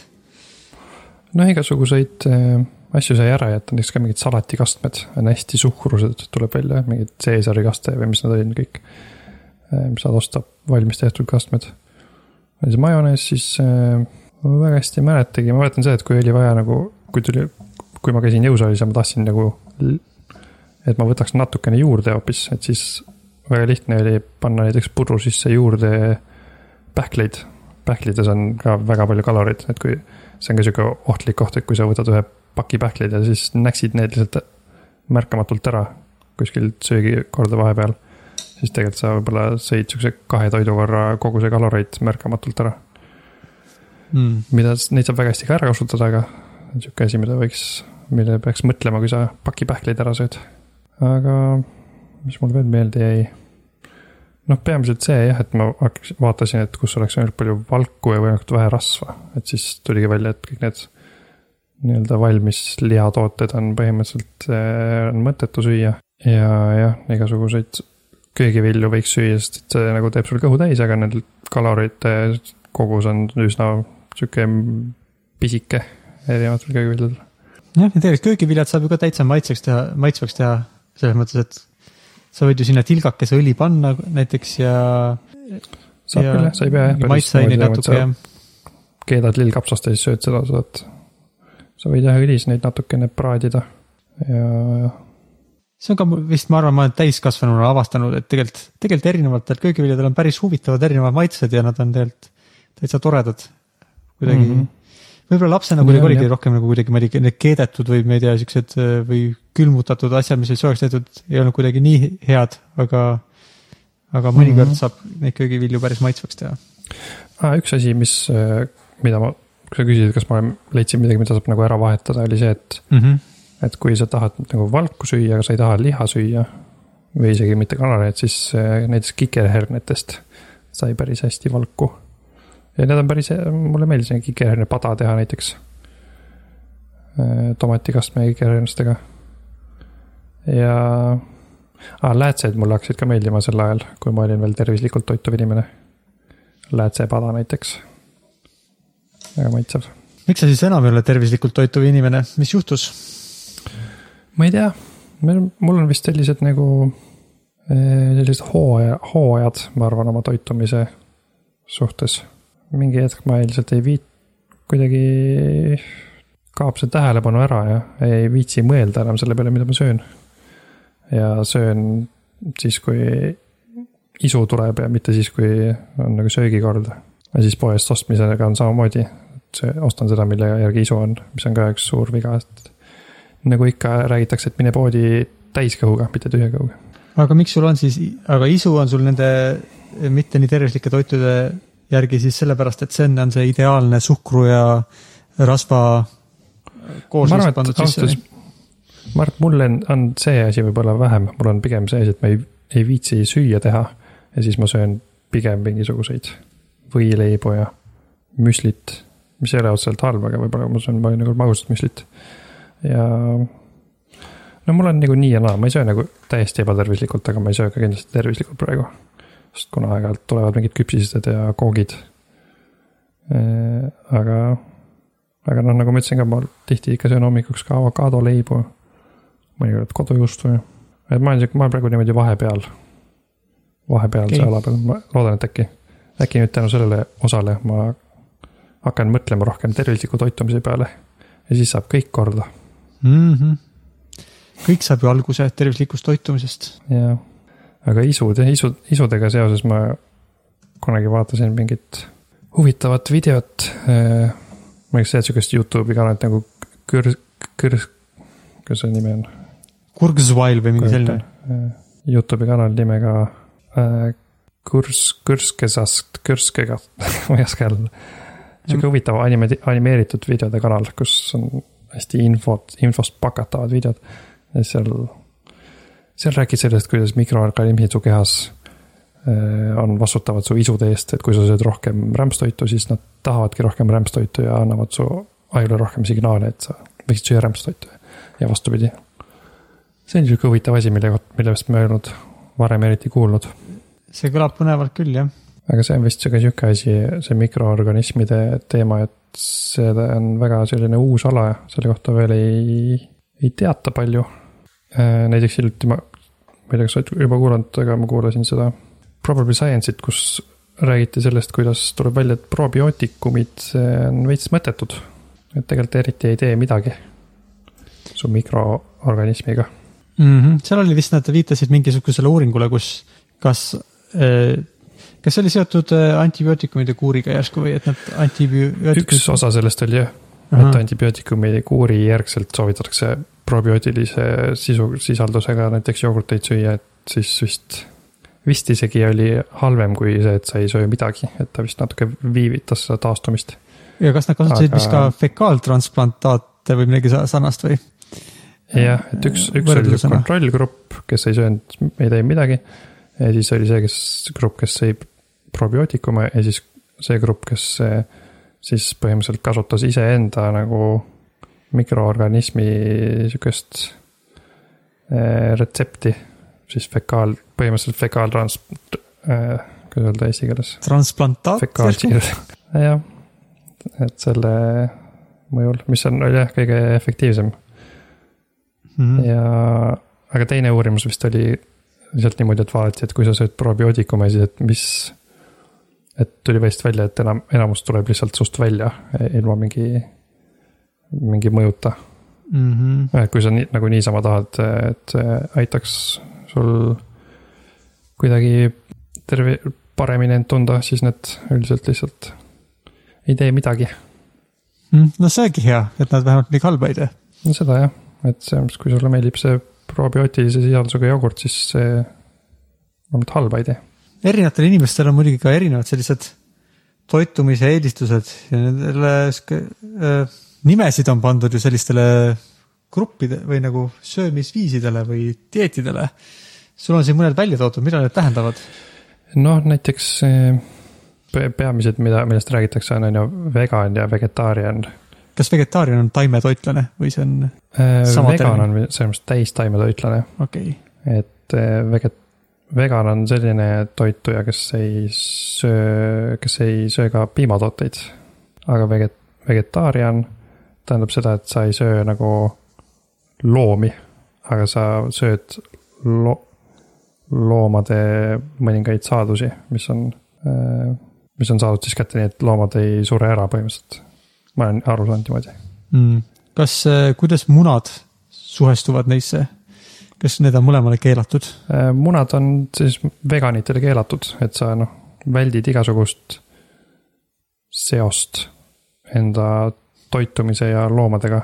noh, igasuguseid äh, asju sai ära jätta, näiteks ka mingid salatikastmed on hästi suhkrused, tuleb välja, mingid Caesari kaste või mis nad olid kõik. mis saad osta valmis tehtud kastmed. Oli see majonees, siis äh, ma väga hästi ei mäletagi, ma mäletan seda, et kui oli vaja nagu, kui tuli, kui ma käisin jõusaalis ja ma tahtsin nagu. et ma võtaks natukene juurde hoopis, et siis väga lihtne oli panna näiteks pudru sisse juurde pähkleid. pähklides on ka väga palju kaloreid, et kui see on ka sihuke ohtlik koht, et kui sa võtad ühe paki pähkleid ja siis näksid need lihtsalt märkamatult ära kuskil söögikorda vahepeal, siis tegelikult sa võib-olla sõid siukse kahe toidukorra koguse kaloreid märkamatult ära. mm.. mida, neid saab väga hästi ka ära kasutada, aga sihuke asi, mida võiks, millele peaks mõtlema, kui sa paki pähkleid ära sööd. aga mis mul veel meelde jäi? noh, peamiselt see jah, et ma hakkasin, vaatasin, et kus oleks võimalikult palju valku ja võimalikult vähe rasva, et siis tuligi välja, et kõik need nii-öelda valmis lihatooted on põhimõtteliselt äh, on mõttetu süüa ja jah, igasuguseid köögivilju võiks süüa, sest et see nagu teeb sul kõhu täis, aga need kalorite kogus on üsna sihuke pisike erinevatel köögiviljadel. jah, ja tegelikult köögiviljad saab ju ka täitsa maitseks teha, maitsvaks teha selles mõttes, et sa võid ju sinna tilgakese õli panna näiteks ja. saab küll jah, sa ei pea jah. maitseaineid natuke jah. keedad lillkapsast ja siis sööd seda, saad. sa võid jah õlis neid natukene praadida ja, ja see on ka vist, ma arvan, ma olen täiskasvanuna avastanud, et tegelikult, tegelikult erinevatel köögiviljadel on päris huvitavad erinevad maitsed ja nad on tegelikult täitsa toredad. kuidagi mm. -hmm. võib-olla lapsena kuidagi oligi jah. rohkem nagu kuidagi, ma ei tea, need keedetud või ma ei tea, siuksed äh, või külmutatud asjad, mis olid soojaks tehtud, ei olnud kuidagi nii head, aga, aga mõnikord mm. -hmm. saab neid köögivilju päris maitsvaks teha. ah,. üks asi, mis, mida ma, kui sa küsisid, kas ma leidsin midagi, mida saab nagu ära vahetada, oli see, et, Mm -hmm. Et kui sa tahad nagu valku süüa, aga sa ei taha liha süüa või isegi mitte kanaleid, siis äh, näiteks kikerhernetest sai päris hästi valku. ja need on päris, mulle meeldis neid kikerherne pada teha näiteks. tomatikastme kikerhernestega. ja ah, läätsed mulle hakkasid ka meeldima sel ajal, kui ma olin veel tervislikult toituv inimene. läätsepada näiteks. väga maitsev. miks sa siis enam ei ole tervislikult toituv inimene, mis juhtus? Ma ei tea, mul on vist sellised nagu eh, sellised hooaja, hooajad, ma arvan, oma toitumise suhtes. mingi hetk ma ilmselt ei viit-, kuidagi kaob see tähelepanu ära ja ei viitsi mõelda enam selle peale, mida ma söön. ja söön siis, kui isu tuleb ja mitte siis, kui on nagu söögikord. ja siis poest ostmisega on samamoodi, et ostan seda, mille järgi isu on, mis on ka üks suur viga, et nagu ikka räägitakse, et mine poodi täiskõhuga, mitte tühja kõhuga. aga miks sul on siis, aga isu on sul nende mitte nii tervislike toitude järgi siis sellepärast, et see on, on see ideaalne suhkru ja rasva kooslus pandud sisse ma arvan, et mul on, on see asi võib-olla vähem, mul on pigem see asi, et ma ei, ei viitsi süüa teha ja siis ma söön pigem mingisuguseid võileibu ja müslit, mis ei ole otseselt halb, aga võib-olla ma söön nagu magusat müslit. Ja no mul on nagu nii ja naa, ma ei söö nagu täiesti ebatervislikult, aga ma ei söö ka kindlasti tervislikult praegu. sest kuna aeg-ajalt tulevad mingid küpsised ja koogid. aga, aga noh, nagu ma ütlesin ka, ma tihti ikka söön hommikuks ka avokaadoleibu. mõnikord kodujuustu et ma olen sihuke, ma olen praegu niimoodi vahepeal. vahepealse okay. ala peal, ma loodan, et äkki, äkki nüüd tänu sellele osale ma hakkan mõtlema rohkem tervisliku toitumise peale ja siis saab kõik korda mm. -hmm. kõik saab ju alguse tervislikust toitumisest. ja, aga isud ja isud, isudega seoses ma kunagi vaatasin mingit huvitavat videot. ma ei tea, sihukest Youtube'i kanalit nagu Kõrs, Kõrs, kuidas selle nimi on? Kurgsvail või mingi selline. Youtube'i kanal nimega äh, Kurs, Kõrskesast, Kõrskega, ma ei oska jälle. sihuke huvitav anime, animeeritud videode kanal, kus on hästi infot, infost pakatavad videod. ja seal, seal räägid sellest, kuidas mikroorganismid su kehas äh, on vastutavad su isude eest, et kui sa sööd rohkem rämpstoitu, siis nad tahavadki rohkem rämpstoitu ja annavad su ajule rohkem signaale, et sa võiksid süüa rämpstoitu ja vastupidi see on sihuke huvitav asi, mille, millest ma ei olnud varem eriti kuulnud. see kõlab põnevalt küll, jah. Aga see on vist sihuke, sihuke asi, see mikroorganismide teema, et see on väga selline uus ala ja selle kohta veel ei, ei teata palju. näiteks hiljuti ma, ma ei tea, kas sa oled juba kuulanud, aga ma kuulasin seda Probably Science'it, kus räägiti sellest, kuidas tuleb välja, et probiootikumid on veits mõttetud. et tegelikult eriti ei tee midagi su mikroorganismiga mm. -hmm. seal oli vist, nad viitasid mingisugusele uuringule, kus, kas, kas see oli seotud äh, antibiootikumide kuuriga järsku või et nad antibiootikumid. üks osa sellest oli jah, et antibiootikumi kuuri järgselt soovitatakse probiootilise sisu, sisaldusega näiteks jogurteid süüa, et siis vist, vist isegi oli halvem kui see, et sa ei söö midagi, et ta vist natuke viivitas seda taastumist. ja kas nad kasutasid Aga- vist ka fekaaltransplantaate või midagi sa- sarnast või? jah, et üks, üks oli kontrollgrupp, kes ei söönud, ei teinud midagi. ja siis oli see, kes, grupp, kes sõi probiootikume ja siis see grupp, kes siis põhimõtteliselt kasutas iseenda nagu mikroorganismi sihukest eh, retsepti, siis fekaal, põhimõtteliselt fekaaltrans-, kuidas öelda eesti keeles, transplantaat? jah. et selle mõjul, mis on, oli jah, kõige efektiivsem Mhm. ja, aga teine uurimus vist oli lihtsalt niimoodi, et vaadati, et kui sa sööd probiootikume, siis et mis. Et tuli vist välja, et enam, enamus tuleb lihtsalt sust välja ilma mingi, mingi mõjuta. Mhm. et kui sa nii, nagu niisama tahad, et aitaks sul kuidagi terve, paremini end tunda, siis need üldiselt lihtsalt ei tee midagi. no see ongi hea, et nad vähemalt midagi halba ei tee. no seda jah, et see, kui sulle meeldib see probiootilise sisaldusega jogurt, siis see vähemalt halba ei tee. Erinevatel inimestel on muidugi ka erinevad sellised toitumise eelistused ja nendele äh, nimesid on pandud ju sellistele gruppide või nagu söömisviisidele või dieetidele. sul on siin mõned välja toodud, mida need tähendavad? noh, näiteks pe- peamised, mida, millest räägitakse, on on ju vegan ja vegetarian. kas vegetaarian on taimetoitlane või see on, Sama vegan termin. on selles mõttes täistaimetoitlane, okei okay., et eh, veget-, vegan on selline toituja, kes ei söö, kes ei söö ka piimatooteid. aga veget-, vegetaarian tähendab seda, et sa ei söö nagu loomi, aga sa sööd lo-, loomade mõningaid saadusi, mis on, mis on saadud siis kätte nii, et loomad ei sure ära põhimõtteliselt. ma olen aru saanud niimoodi. mm.. kas, kuidas munad suhestuvad neisse? Kas need on mõlemale keelatud? Äh, munad on siis veganitele keelatud, et sa noh, väldid igasugust seost enda toitumise ja loomadega.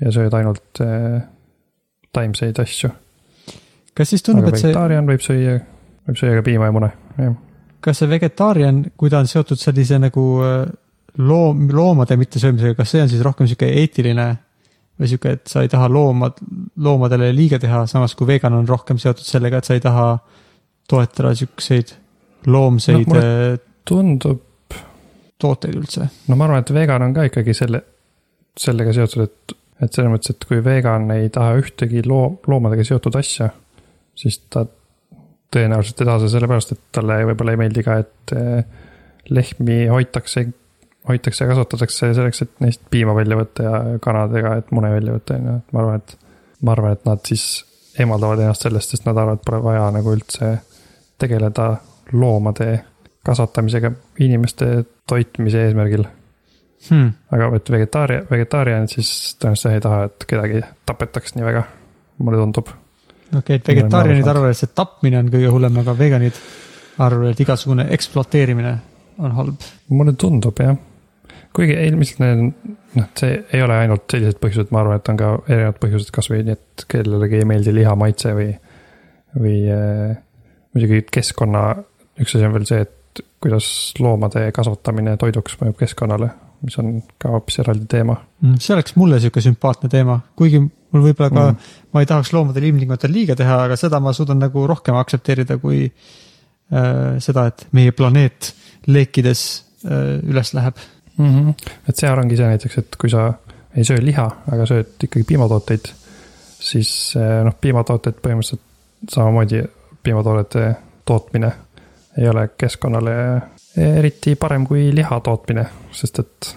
ja sööd ainult äh, taimseid asju. kas siis tundub, et see, vegetarian võib süüa, võib süüa ka piima ja mune, jah. kas see vegetaarian, kui ta on seotud sellise nagu äh, loom, loomade mittesöömisega, kas see on siis rohkem sihuke eetiline või sihuke, et sa ei taha loomad, loomadele liiga teha, samas kui vegan on rohkem seotud sellega, et sa ei taha toetada siukseid loomseid No, no, tundub, tooteid üldse. no ma arvan, et vegan on ka ikkagi selle, sellega seotud, et, et selles mõttes, et kui vegan ei taha ühtegi loo-, loomadega seotud asja, siis ta tõenäoliselt ei taha seda sellepärast, et talle võib-olla ei meeldi ka, et eh, lehmi hoitakse, hoitakse ja kasvatatakse selleks, et neist piima välja võtta ja kanadega, et mune välja võtta, on ju, et ma arvan, et ma arvan, et nad siis eemaldavad ennast sellest, sest nad arvavad, et pole vaja nagu üldse tegeleda loomade kasvatamisega inimeste toitmise eesmärgil. Hmm. aga et vegetaaria, vegetarian siis tõenäoliselt ei taha, et kedagi tapetaks nii väga, mulle tundub. okei okay,, et saanud. arvavad, et see tapmine on kõige hullem, aga veganid arvavad, et igasugune ekspluateerimine on halb. mulle tundub jah, kuigi ilmselt need, noh, see ei ole ainult sellised põhjused, ma arvan, et on ka erinevad põhjused, kasvõi nii, et kellelegi ei meeldi liha maitse või, või äh, muidugi keskkonna, üks asi on veel see, et kuidas loomade kasvatamine toiduks mõjub keskkonnale, mis on ka hoopis eraldi teema. Mm, see oleks mulle sihuke sümpaatne teema, kuigi mul võib-olla ka Mm. ma ei tahaks loomadele ilmtingimata liiga teha, aga seda ma suudan nagu rohkem aktsepteerida kui äh, seda, et meie planeet leekides äh, üles läheb. mm. -hmm. et seal ongi see näiteks, et kui sa ei söö liha, aga sööd ikkagi piimatooteid, siis eh, noh, piimatooted põhimõtteliselt samamoodi piimatoodete tootmine ei ole keskkonnale eriti parem kui liha tootmine, sest et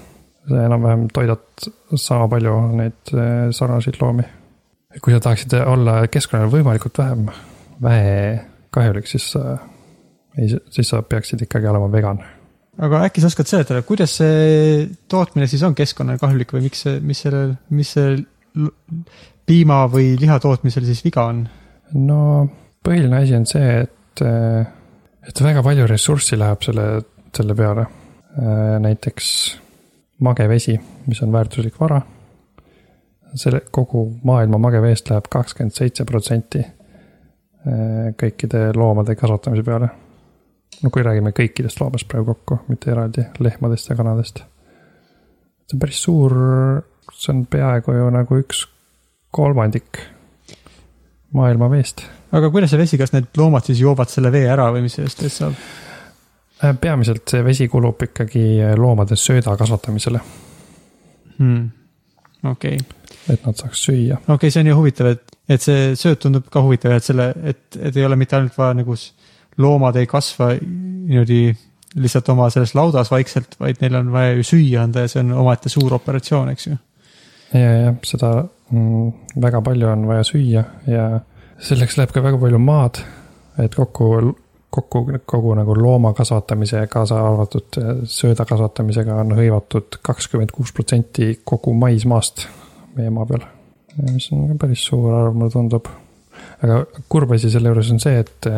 sa enam-vähem toidad sama palju neid eh, sarnaseid loomi. kui sa tahaksid olla keskkonnale võimalikult vähem väekahjulik, siis sa siis sa peaksid ikkagi olema vegan aga äkki sa oskad seletada, kuidas see tootmine siis on keskkonnale kahjulik või miks see, mis sellel, mis see l- piima või liha tootmisel siis viga on? no põhiline asi on see, et, et väga palju ressurssi läheb selle, selle peale. näiteks magevesi, mis on väärtuslik vara. selle kogu maailma mageveest läheb kakskümmend seitse protsenti kõikide loomade kasvatamise peale. No kui räägime kõikidest loomadest praegu kokku, mitte eraldi lehmadest ja kanadest. see on päris suur, see on peaaegu ju nagu üks kolmandik maailma veest aga kuidas see vesi, kas need loomad siis joovad selle vee ära või mis sellest veest saab? Äh, peamiselt see vesi kulub ikkagi loomade sööda kasvatamisele, Hmm. okei, et nad saaks süüa. okei, see on ju huvitav, et, et see sööt tundub ka huvitav, et selle, et, et ei ole mitte ainult vaja nagu loomad ei kasva niimoodi lihtsalt oma selles laudas vaikselt, vaid neil on vaja ju süüa anda ja see on omaette suur operatsioon, eks ju. ja, ja seda mm, väga palju on vaja süüa ja selleks läheb ka väga palju maad, et kokku, kokku kogu nagu looma kasvatamise, kaasa arvatud sööda kasvatamisega on hõivatud kakskümmend kuus protsenti kogu maismaast meie maa peal. mis on päris suur arv, mulle tundub. aga kurb asi selle juures on see, et,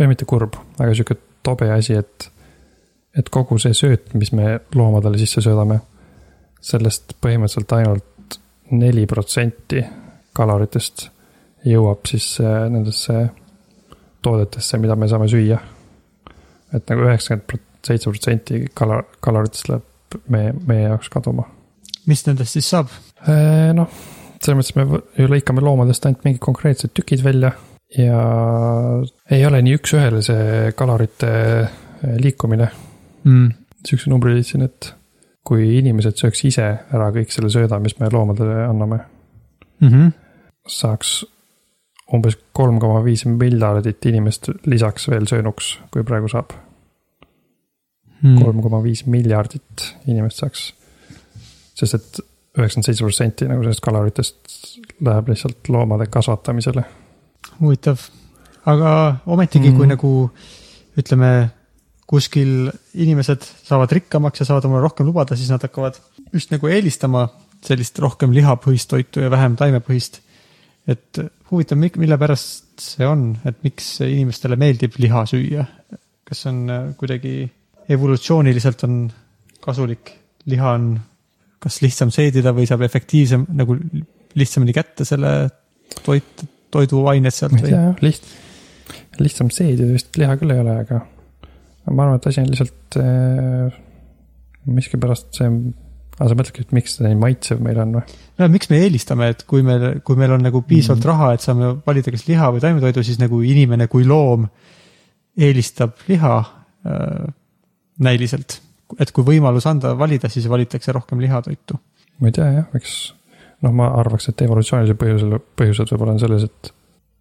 või mitte kurb, aga sihuke tobe asi, et, et kogu see sööt, mis me loomadele sisse söödame, sellest põhimõtteliselt ainult neli protsenti kaloritest jõuab siis äh, nendesse toodetesse, mida me saame süüa. et nagu üheksakümmend seitse protsenti kala-, kaloritest läheb meie, meie jaoks kaduma. mis nendest siis saab? noh, selles mõttes me ju lõikame loomadest ainult mingid konkreetsed tükid välja ja ei ole nii üks-ühele see kalorite äh, liikumine Mm. sihukese numbri leidsin, et kui inimesed sööks ise ära kõik selle sööda, mis me loomadele anname, Mm -hmm. saaks umbes kolm koma viis miljardit inimest lisaks veel söönuks, kui praegu saab. Mm. kolm koma viis miljardit inimest saaks. sest et üheksakümmend seitse protsenti nagu sellest kaloritest läheb lihtsalt loomade kasvatamisele. huvitav, aga ometigi mm, kui Mhm. nagu ütleme, kuskil inimesed saavad rikkamaks ja saavad omale rohkem lubada, siis nad hakkavad just nagu eelistama sellist rohkem lihapõhist toitu ja vähem taimepõhist. et huvitav, mille pärast see on, et miks inimestele meeldib liha süüa? kas on äh, kuidagi evolutsiooniliselt on kasulik, liha on kas lihtsam seedida või saab efektiivsem nagu lihtsamini kätte selle toit, toiduained sealt või? liht-, lihtsam seedida vist liha küll ei ole, aga ma arvan, et asi on lihtsalt äh, miskipärast see, aga sa mõtledki, et miks ta nii maitsev meil on või? no miks me eelistame, et kui meil, kui meil on nagu piisavalt mm. raha, et saame valida kas liha või taimetoidu, siis nagu inimene kui loom eelistab liha äh, näiliselt. et kui võimalus anda valida, siis valitakse rohkem lihatoitu. ma ei tea jah, eks noh, ma arvaks, et evolutsioonilisel põhjusel, põhjused võib-olla on selles, et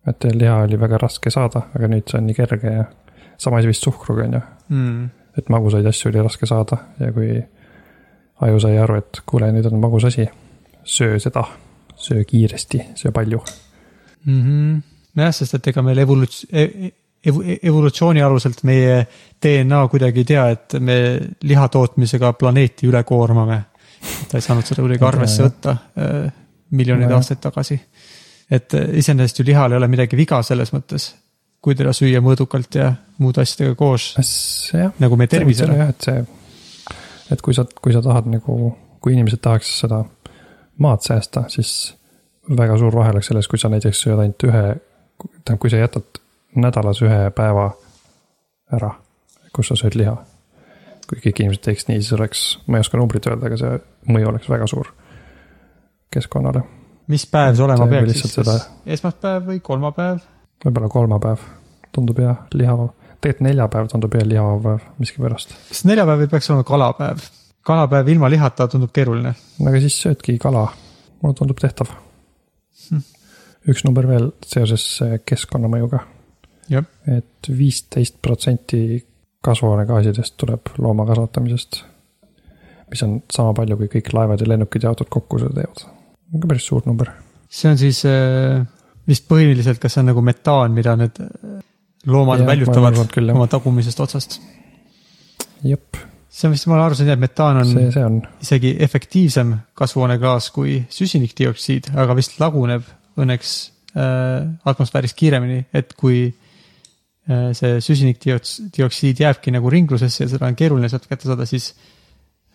et liha oli väga raske saada, aga nüüd see on nii kerge ja sama asi vist suhkruga on ju, Mm. et magusaid asju oli raske saada ja kui aju sai aru, et kuule, nüüd on magus asi, söö seda, söö kiiresti, söö palju. Mm -hmm. nojah, sest et ega meil evoluts-, ev-, evolutsiooni aluselt meie DNA kuidagi ei tea, et me liha tootmisega planeeti üle koormame. Ta ei saanud seda kuidagi arvesse võtta äh, miljoneid aastaid tagasi. et äh, iseenesest ju lihal ei ole midagi viga selles mõttes, kui teda süüa mõõdukalt ja muude asjadega koos, nagu meie tervisele. jah, et see, et kui sa, kui sa tahad nagu, kui inimesed tahaks seda maad säästa, siis väga suur vahe oleks selles, kui sa näiteks sööd ainult ühe, tähendab, kui sa jätad nädalas ühe päeva ära, kus sa sööd liha. Kui kõik inimesed teeks nii, siis oleks, ma ei oska numbrit öelda, aga see mõju oleks väga suur keskkonnale, mis päev see olema peaks siis, seda- kas esmaspäev või kolmapäev? võib-olla kolmapäev tundub hea lihav, tegelikult neljapäev tundub hea lihav päev miskipärast. kas neljapäev ei peaks olema kalapäev? kalapäev ilma lihata tundub keeruline. aga siis söödki kala, mulle tundub tehtav Hmm. üks number veel seoses äh, keskkonnamõjuga, jah, et viisteist protsenti kasvuhoonegaasidest tuleb looma kasvatamisest. mis on sama palju, kui kõik laevad ja lennukid ja autod kokku seda teevad. ka päris suur number. see on siis äh, vist põhiliselt, kas see on nagu metaan, mida need äh, loomad Jah, ma väljutavad küll, jah. oma tagumisest otsast. jep, see on vist, ma aru saanud, et metaan on see, see on, isegi efektiivsem kasvuhoonegaas kui süsinikdioksiid, aga vist laguneb õnneks äh, atmosfääris kiiremini, et kui see süsinikdioksiid jääbki nagu ringlusesse ja seda on keeruline sealt kätte saada, siis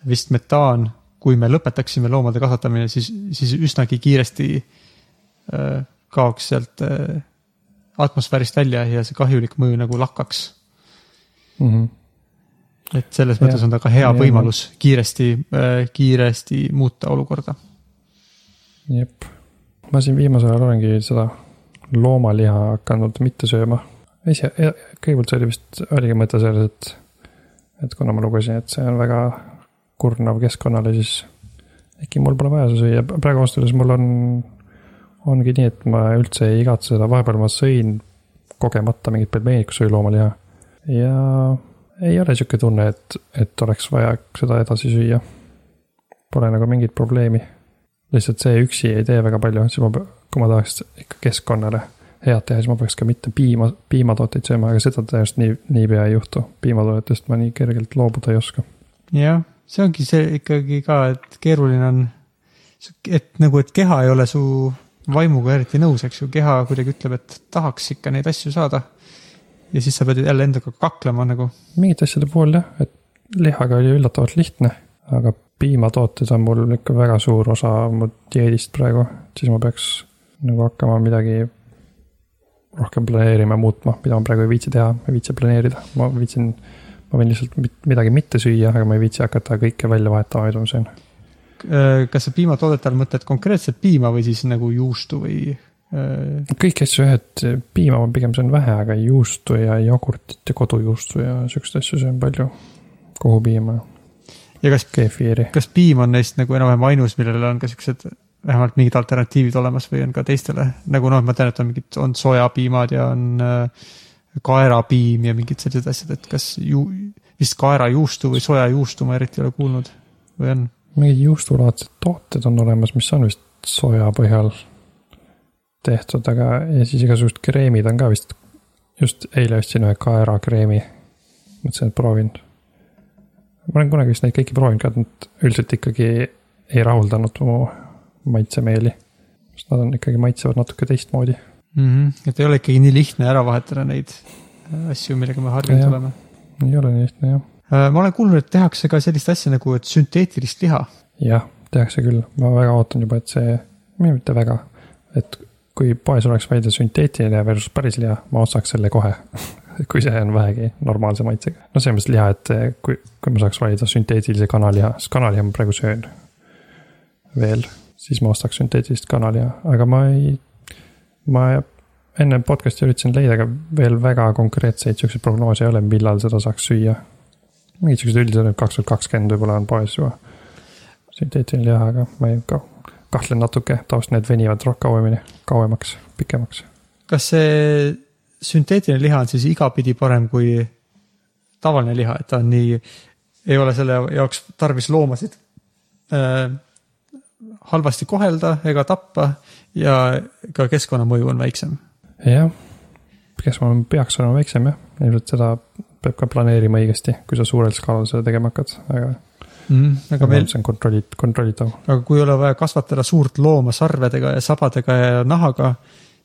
vist metaan, kui me lõpetaksime loomade kasvatamine, siis, siis üsnagi kiiresti äh, kaoks sealt äh, atmosfäärist välja ja see kahjulik mõju nagu lakkaks. mm. -hmm. et selles mõttes on ta ka hea Jah. võimalus kiiresti, kiiresti muuta olukorda. jep, ma siin viimasel ajal olengi seda loomaliha hakanud mitte sööma. esi-, kõigepealt see oli vist, oligi mõte selles, et, et kuna ma lugesin, et see on väga kurnav keskkonnale, siis äkki mul pole vaja seda süüa, praegu ausalt öeldes mul on, ongi nii, et ma üldse ei igatse seda, vahepeal ma sõin kogemata mingit pelmeenit, kus oli loomaliha. ja ei ole sihuke tunne, et, et oleks vaja seda edasi süüa. Pole nagu mingit probleemi lihtsalt see üksi ei tee väga palju, siis ma, kui ma tahaks ikka keskkonnale head teha, siis ma peaks ka mitte piima, piimatooteid sööma, aga seda tõenäoliselt nii, niipea ei juhtu. piimatoodetest ma nii kergelt loobuda ei oska. jah, see ongi see ikkagi ka, et keeruline on, et nagu, et keha ei ole su vaimuga eriti nõus, eks ju, keha kuidagi ütleb, et tahaks ikka neid asju saada. ja siis sa pead jälle endaga kaklema nagu, mingite asjade puhul jah, et lihaga oli üllatavalt lihtne, aga piimatooted on mul ikka väga suur osa mu dieedist praegu, siis ma peaks nagu hakkama midagi rohkem planeerima, muutma, mida ma praegu ei viitsi teha, ei viitsi planeerida, ma viitsin. ma võin lihtsalt midagi mitte süüa, aga ma ei viitsi hakata kõike välja vahetama, mida ma söön. Äh, kas sa piimatoodete all mõtled konkreetselt piima või siis nagu juustu või äh, kõiki asju et piima ma pigem söön vähe, aga juustu ja jogurtit ja kodujuustu ja siukseid asju söön palju. kohupiima, ja kas, kas piim on neist nagu enam-vähem ainus, millel on ka siuksed vähemalt mingid alternatiivid olemas või on ka teistele, nagu noh, ma tean, et on mingid, on sojapiimad ja on äh, kaerapiim ja mingid sellised asjad, et kas ju, vist kaerajuustu või sojajuustu ma eriti ei ole kuulnud või on? mingid juustulaadsed tooted on olemas, mis on vist soja põhjal tehtud, aga ja siis igasugused kreemid on ka vist. just eile ostsin ühe kaerakreemi. mõtlesin, et proovin. ma olen kunagi vist neid kõiki proovinud ka, et nad üldiselt ikkagi ei rahuldanud mu maitsemeeli. sest nad on ikkagi, maitsevad natuke teistmoodi. mm. -hmm. et ei ole ikkagi nii lihtne ära vahetada neid äh, asju, millega me harjunud oleme. ei ole nii lihtne jah. Äh, ma olen kuulnud, et tehakse ka sellist asja nagu, et sünteetilist liha. jah, tehakse küll, ma väga ootan juba, et see, mitte väga, et kui poes oleks valida sünteetiline versus päris liha, ma ostaks selle kohe kui see on vähegi normaalse maitsega. no selles mõttes liha, et eh, kui, kui ma saaks valida sünteetilise kanaliha, sest kanaliha ma praegu söön veel, siis ma ostaks sünteetilist kanaliha, aga ma ei, ma enne podcast'i üritasin leida, aga veel väga konkreetseid siukseid prognoose ei ole, millal seda saaks süüa. mingid siuksed üldised, kaks tuhat kakskümmend võib-olla on poes juba sünteetiline liha, aga ma ei ka, kahtlen natuke, tavaliselt need venivad kauemini, kauemaks, pikemaks. kas see sünteetiline liha on siis igapidi parem kui tavaline liha, et ta on nii, ei ole selle jaoks tarvis loomasid äh, halvasti kohelda ega tappa ja ka keskkonnamõju on väiksem. jah, keskkonna peaks olema väiksem jah, ilmselt seda peab ka planeerima õigesti, kui sa suurel skaalal seda tegema hakkad, aga. Mm, aga meil, see on kontrollit-, kontrollitav. aga kui ei ole vaja kasvatada suurt looma sarvedega ja sabadega ja nahaga,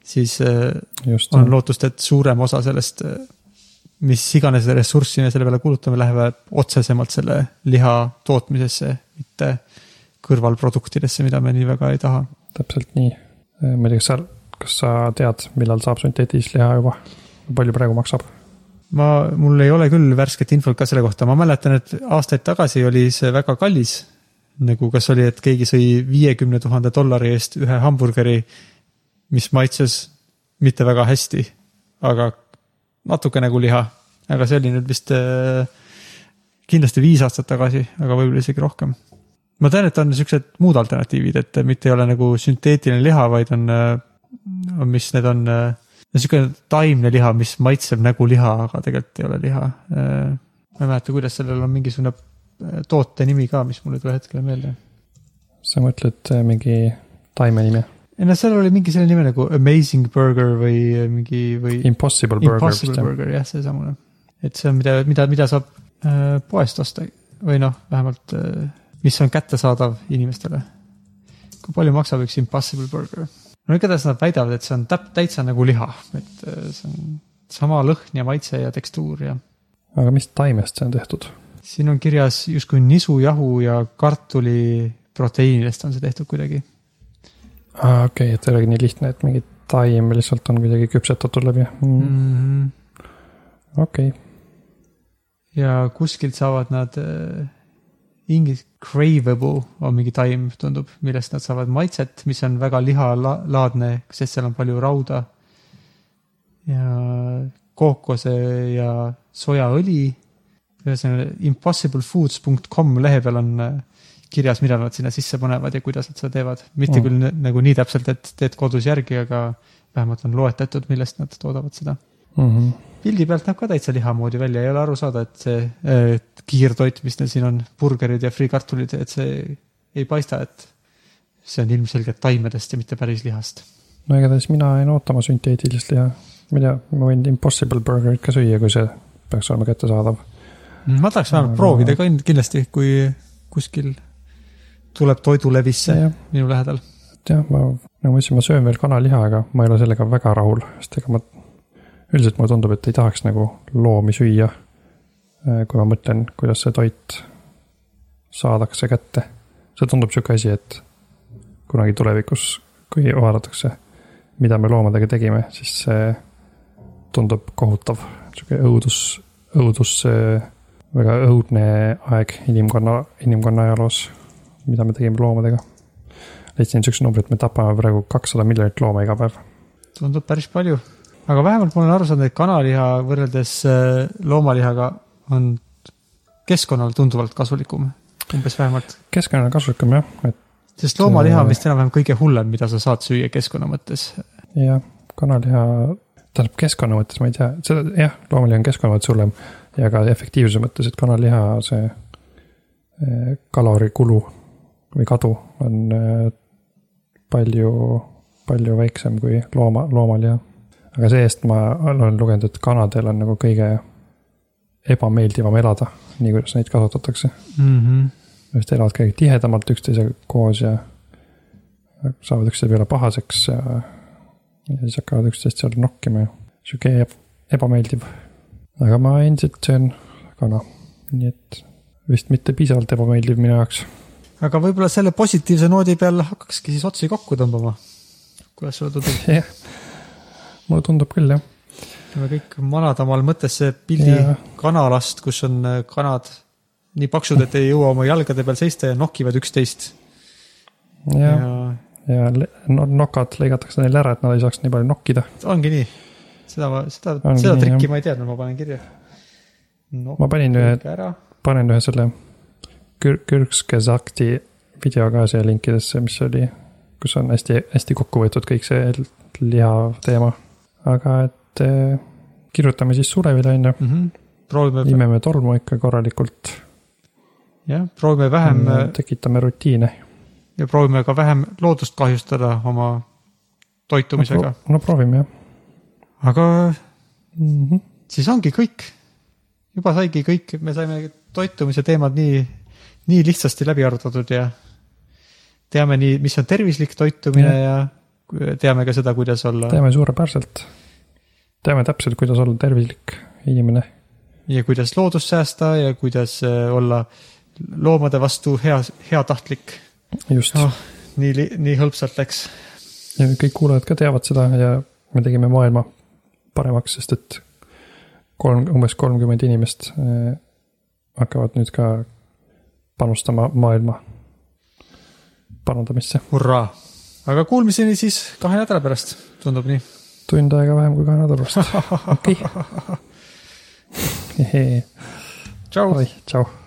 siis äh, just, on lootust, et suurem osa sellest, mis iganes ressurssi me selle peale kulutame, lähevad otsesemalt selle liha tootmisesse, mitte kõrvalproduktidesse, mida me nii väga ei taha. täpselt nii. ma ei tea, kas sa, kas sa tead, millal saab sünteetilist liha juba? palju praegu maksab? ma, mul ei ole küll värsket infot ka selle kohta, ma mäletan, et aastaid tagasi oli see väga kallis. nagu kas oli, et keegi sõi viiekümne tuhande dollari eest ühe hamburgeri, mis maitses mitte väga hästi, aga natuke nagu liha, aga see oli nüüd vist äh, kindlasti viis aastat tagasi, aga võib-olla isegi rohkem. Ma tean, et on siuksed muud alternatiivid, et mitte ei ole nagu sünteetiline liha, vaid on, on, mis need on äh, niisugune taimne liha, mis maitseb nagu liha, aga tegelikult ei ole liha. ma ei mäleta, kuidas sellel on mingisugune äh, toote nimi ka, mis mul nüüd ühel hetkel ei meeldi. sa mõtled äh, mingi taime nime? ei no seal oli mingi selline nimi nagu Amazing Burger või mingi või. Impossible Burger. Impossible Burger jah, seesamune. et see on, mida, mida, mida saab äh, poest osta või noh, vähemalt äh, mis on kättesaadav inimestele. kui palju maksab üks Impossible Burger? no igatahes nad väidavad, et see on täp-, täitsa nagu liha, et äh, see on sama lõhn ja maitse ja tekstuur ja. aga mis taimest see on tehtud? siin on kirjas justkui nisujahu ja kartuli proteiinidest on see tehtud kuidagi. aa, okei okay,, et ei olegi nii lihtne, et mingi taim lihtsalt on kuidagi küpsetatud läbi. Mm -hmm. okei okay. ja kuskilt saavad nad äh, inglise, craveable on mingi taim, tundub, millest nad saavad maitset, mis on väga lihalaadne, sest seal on palju rauda. ja kookose ja sojaõli. ühesõnaga impossiblefoods.com lehe peal on äh, kirjas, mida nad sinna sisse panevad ja kuidas nad seda teevad. mitte Mm. küll nagu nii täpselt, et teed kodus järgi, aga vähemalt on loetletud, millest nad toodavad seda mm. -hmm. Pildi pealt näeb ka täitsa liha moodi välja, ei ole aru saada, et see äh, kiirtoit, mis neil siin on, burgerid ja friikartulid, et see ei paista, et see on ilmselgelt taimedest ja mitte päris lihast. no igatahes mina jäin ootama sünteetilist liha. ma ei tea, ma võin Impossible Burgerit ka süüa, kui see peaks olema kättesaadav. ma tahaks vähemalt Aga- proovida ka kindlasti, kui kuskil tuleb toidulevisse jah, minu lähedal. et jah, ma, nagu ma ütlesin, ma söön veel kanaliha, aga ma ei ole sellega väga rahul, sest ega ma. Üldiselt mulle tundub, et ei tahaks nagu loomi süüa. kui ma mõtlen, kuidas see toit saadakse kätte. see tundub sihuke asi, et kunagi tulevikus, kui vaadatakse, mida me loomadega tegime, siis see tundub kohutav, sihuke õudus, õudus, väga õudne aeg inimkonna, inimkonna ajaloos, mida me tegime loomadega. leidsin siukse numbri, et me tapame praegu kakssada miljonit looma iga päev. tundub päris palju. Aga vähemalt ma olen aru saanud, et kanaliha võrreldes äh, loomalihaga on keskkonnale tunduvalt kasulikum, umbes vähemalt. keskkonnale kasulikum jah, et sest loomaliha on vist enam-vähem kõige hullem, mida sa saad süüa keskkonna mõttes. jah, kanaliha, tähendab keskkonna mõttes ma ei tea, seda jah, loomaliha on keskkonna mõttes hullem ja ka efektiivsuse mõttes, et kanaliha see eh, kalorikulu või kadu on palju, palju väiksem kui looma, loomaliha. Aga see-eest ma olen lugenud, et kanadel on nagu kõige ebameeldivam elada, nii kuidas neid kasvatatakse. Mm -hmm. just elavad kõige tihedamalt üksteisega koos ja saavad üksteise peale pahaseks ja, ja siis hakkavad üksteist seal nokkima ja sihuke eb- ebameeldiv. aga ma endiselt söön kana, nii et vist mitte piisavalt ebameeldiv minu jaoks. aga võib-olla selle positiivse noodi peal hakkakski siis otsi kokku tõmbama. kuidas sulle tundub? jah, mulle tundub küll jah. me kõik manada omal mõttesse pildi Jaa. kanalast, kus on äh, kanad nii paksud, et ei jõua oma jalgade peal seista ja nokivad üksteist. ja, ja ja no, nokad lõigatakse neile ära, et nad ei saaks nii palju nokkida. ongi nii. seda ma, seda, seda nii, trikki jah. ma ei teadnud, ma panen kirja no,. ma panin ühe, panen ühe selle Kür-, Kürksgesakti video ka siia linkidesse, mis oli, kus on hästi, hästi kokku võetud kõik see liha teema. Aga et eh, kirjutame siis Surevile on ju, Mhm. proovime, imeme tolmu ikka korralikult, jah, proovime vähem äh, tekitame rutiine. ja proovime ka vähem loodust kahjustada oma toitumisega. no proovime jah aga mm. -hmm. siis ongi kõik. juba saigi kõik, me saime toitumise teemad nii, nii lihtsasti läbi arutatud ja teame nii, mis on tervislik toitumine ja, ja teame ka seda, kuidas olla teeme suurepäraselt. teame täpselt, kuidas olla tervislik inimene. ja kuidas loodust säästa ja kuidas äh, olla loomade vastu hea, heatahtlik just oh,. nii, nii hõlpsalt läks. ja kõik kuulajad ka teavad seda ja me tegime maailma paremaks, sest et kolm, umbes kolmkümmend inimest eh, hakkavad nüüd ka panustama maailma parandamisse. hurraa. Aga kuulmiseni siis kahe nädala pärast, tundub nii. tund aega vähem kui kahe nädala pärast. okei. tšau. tšau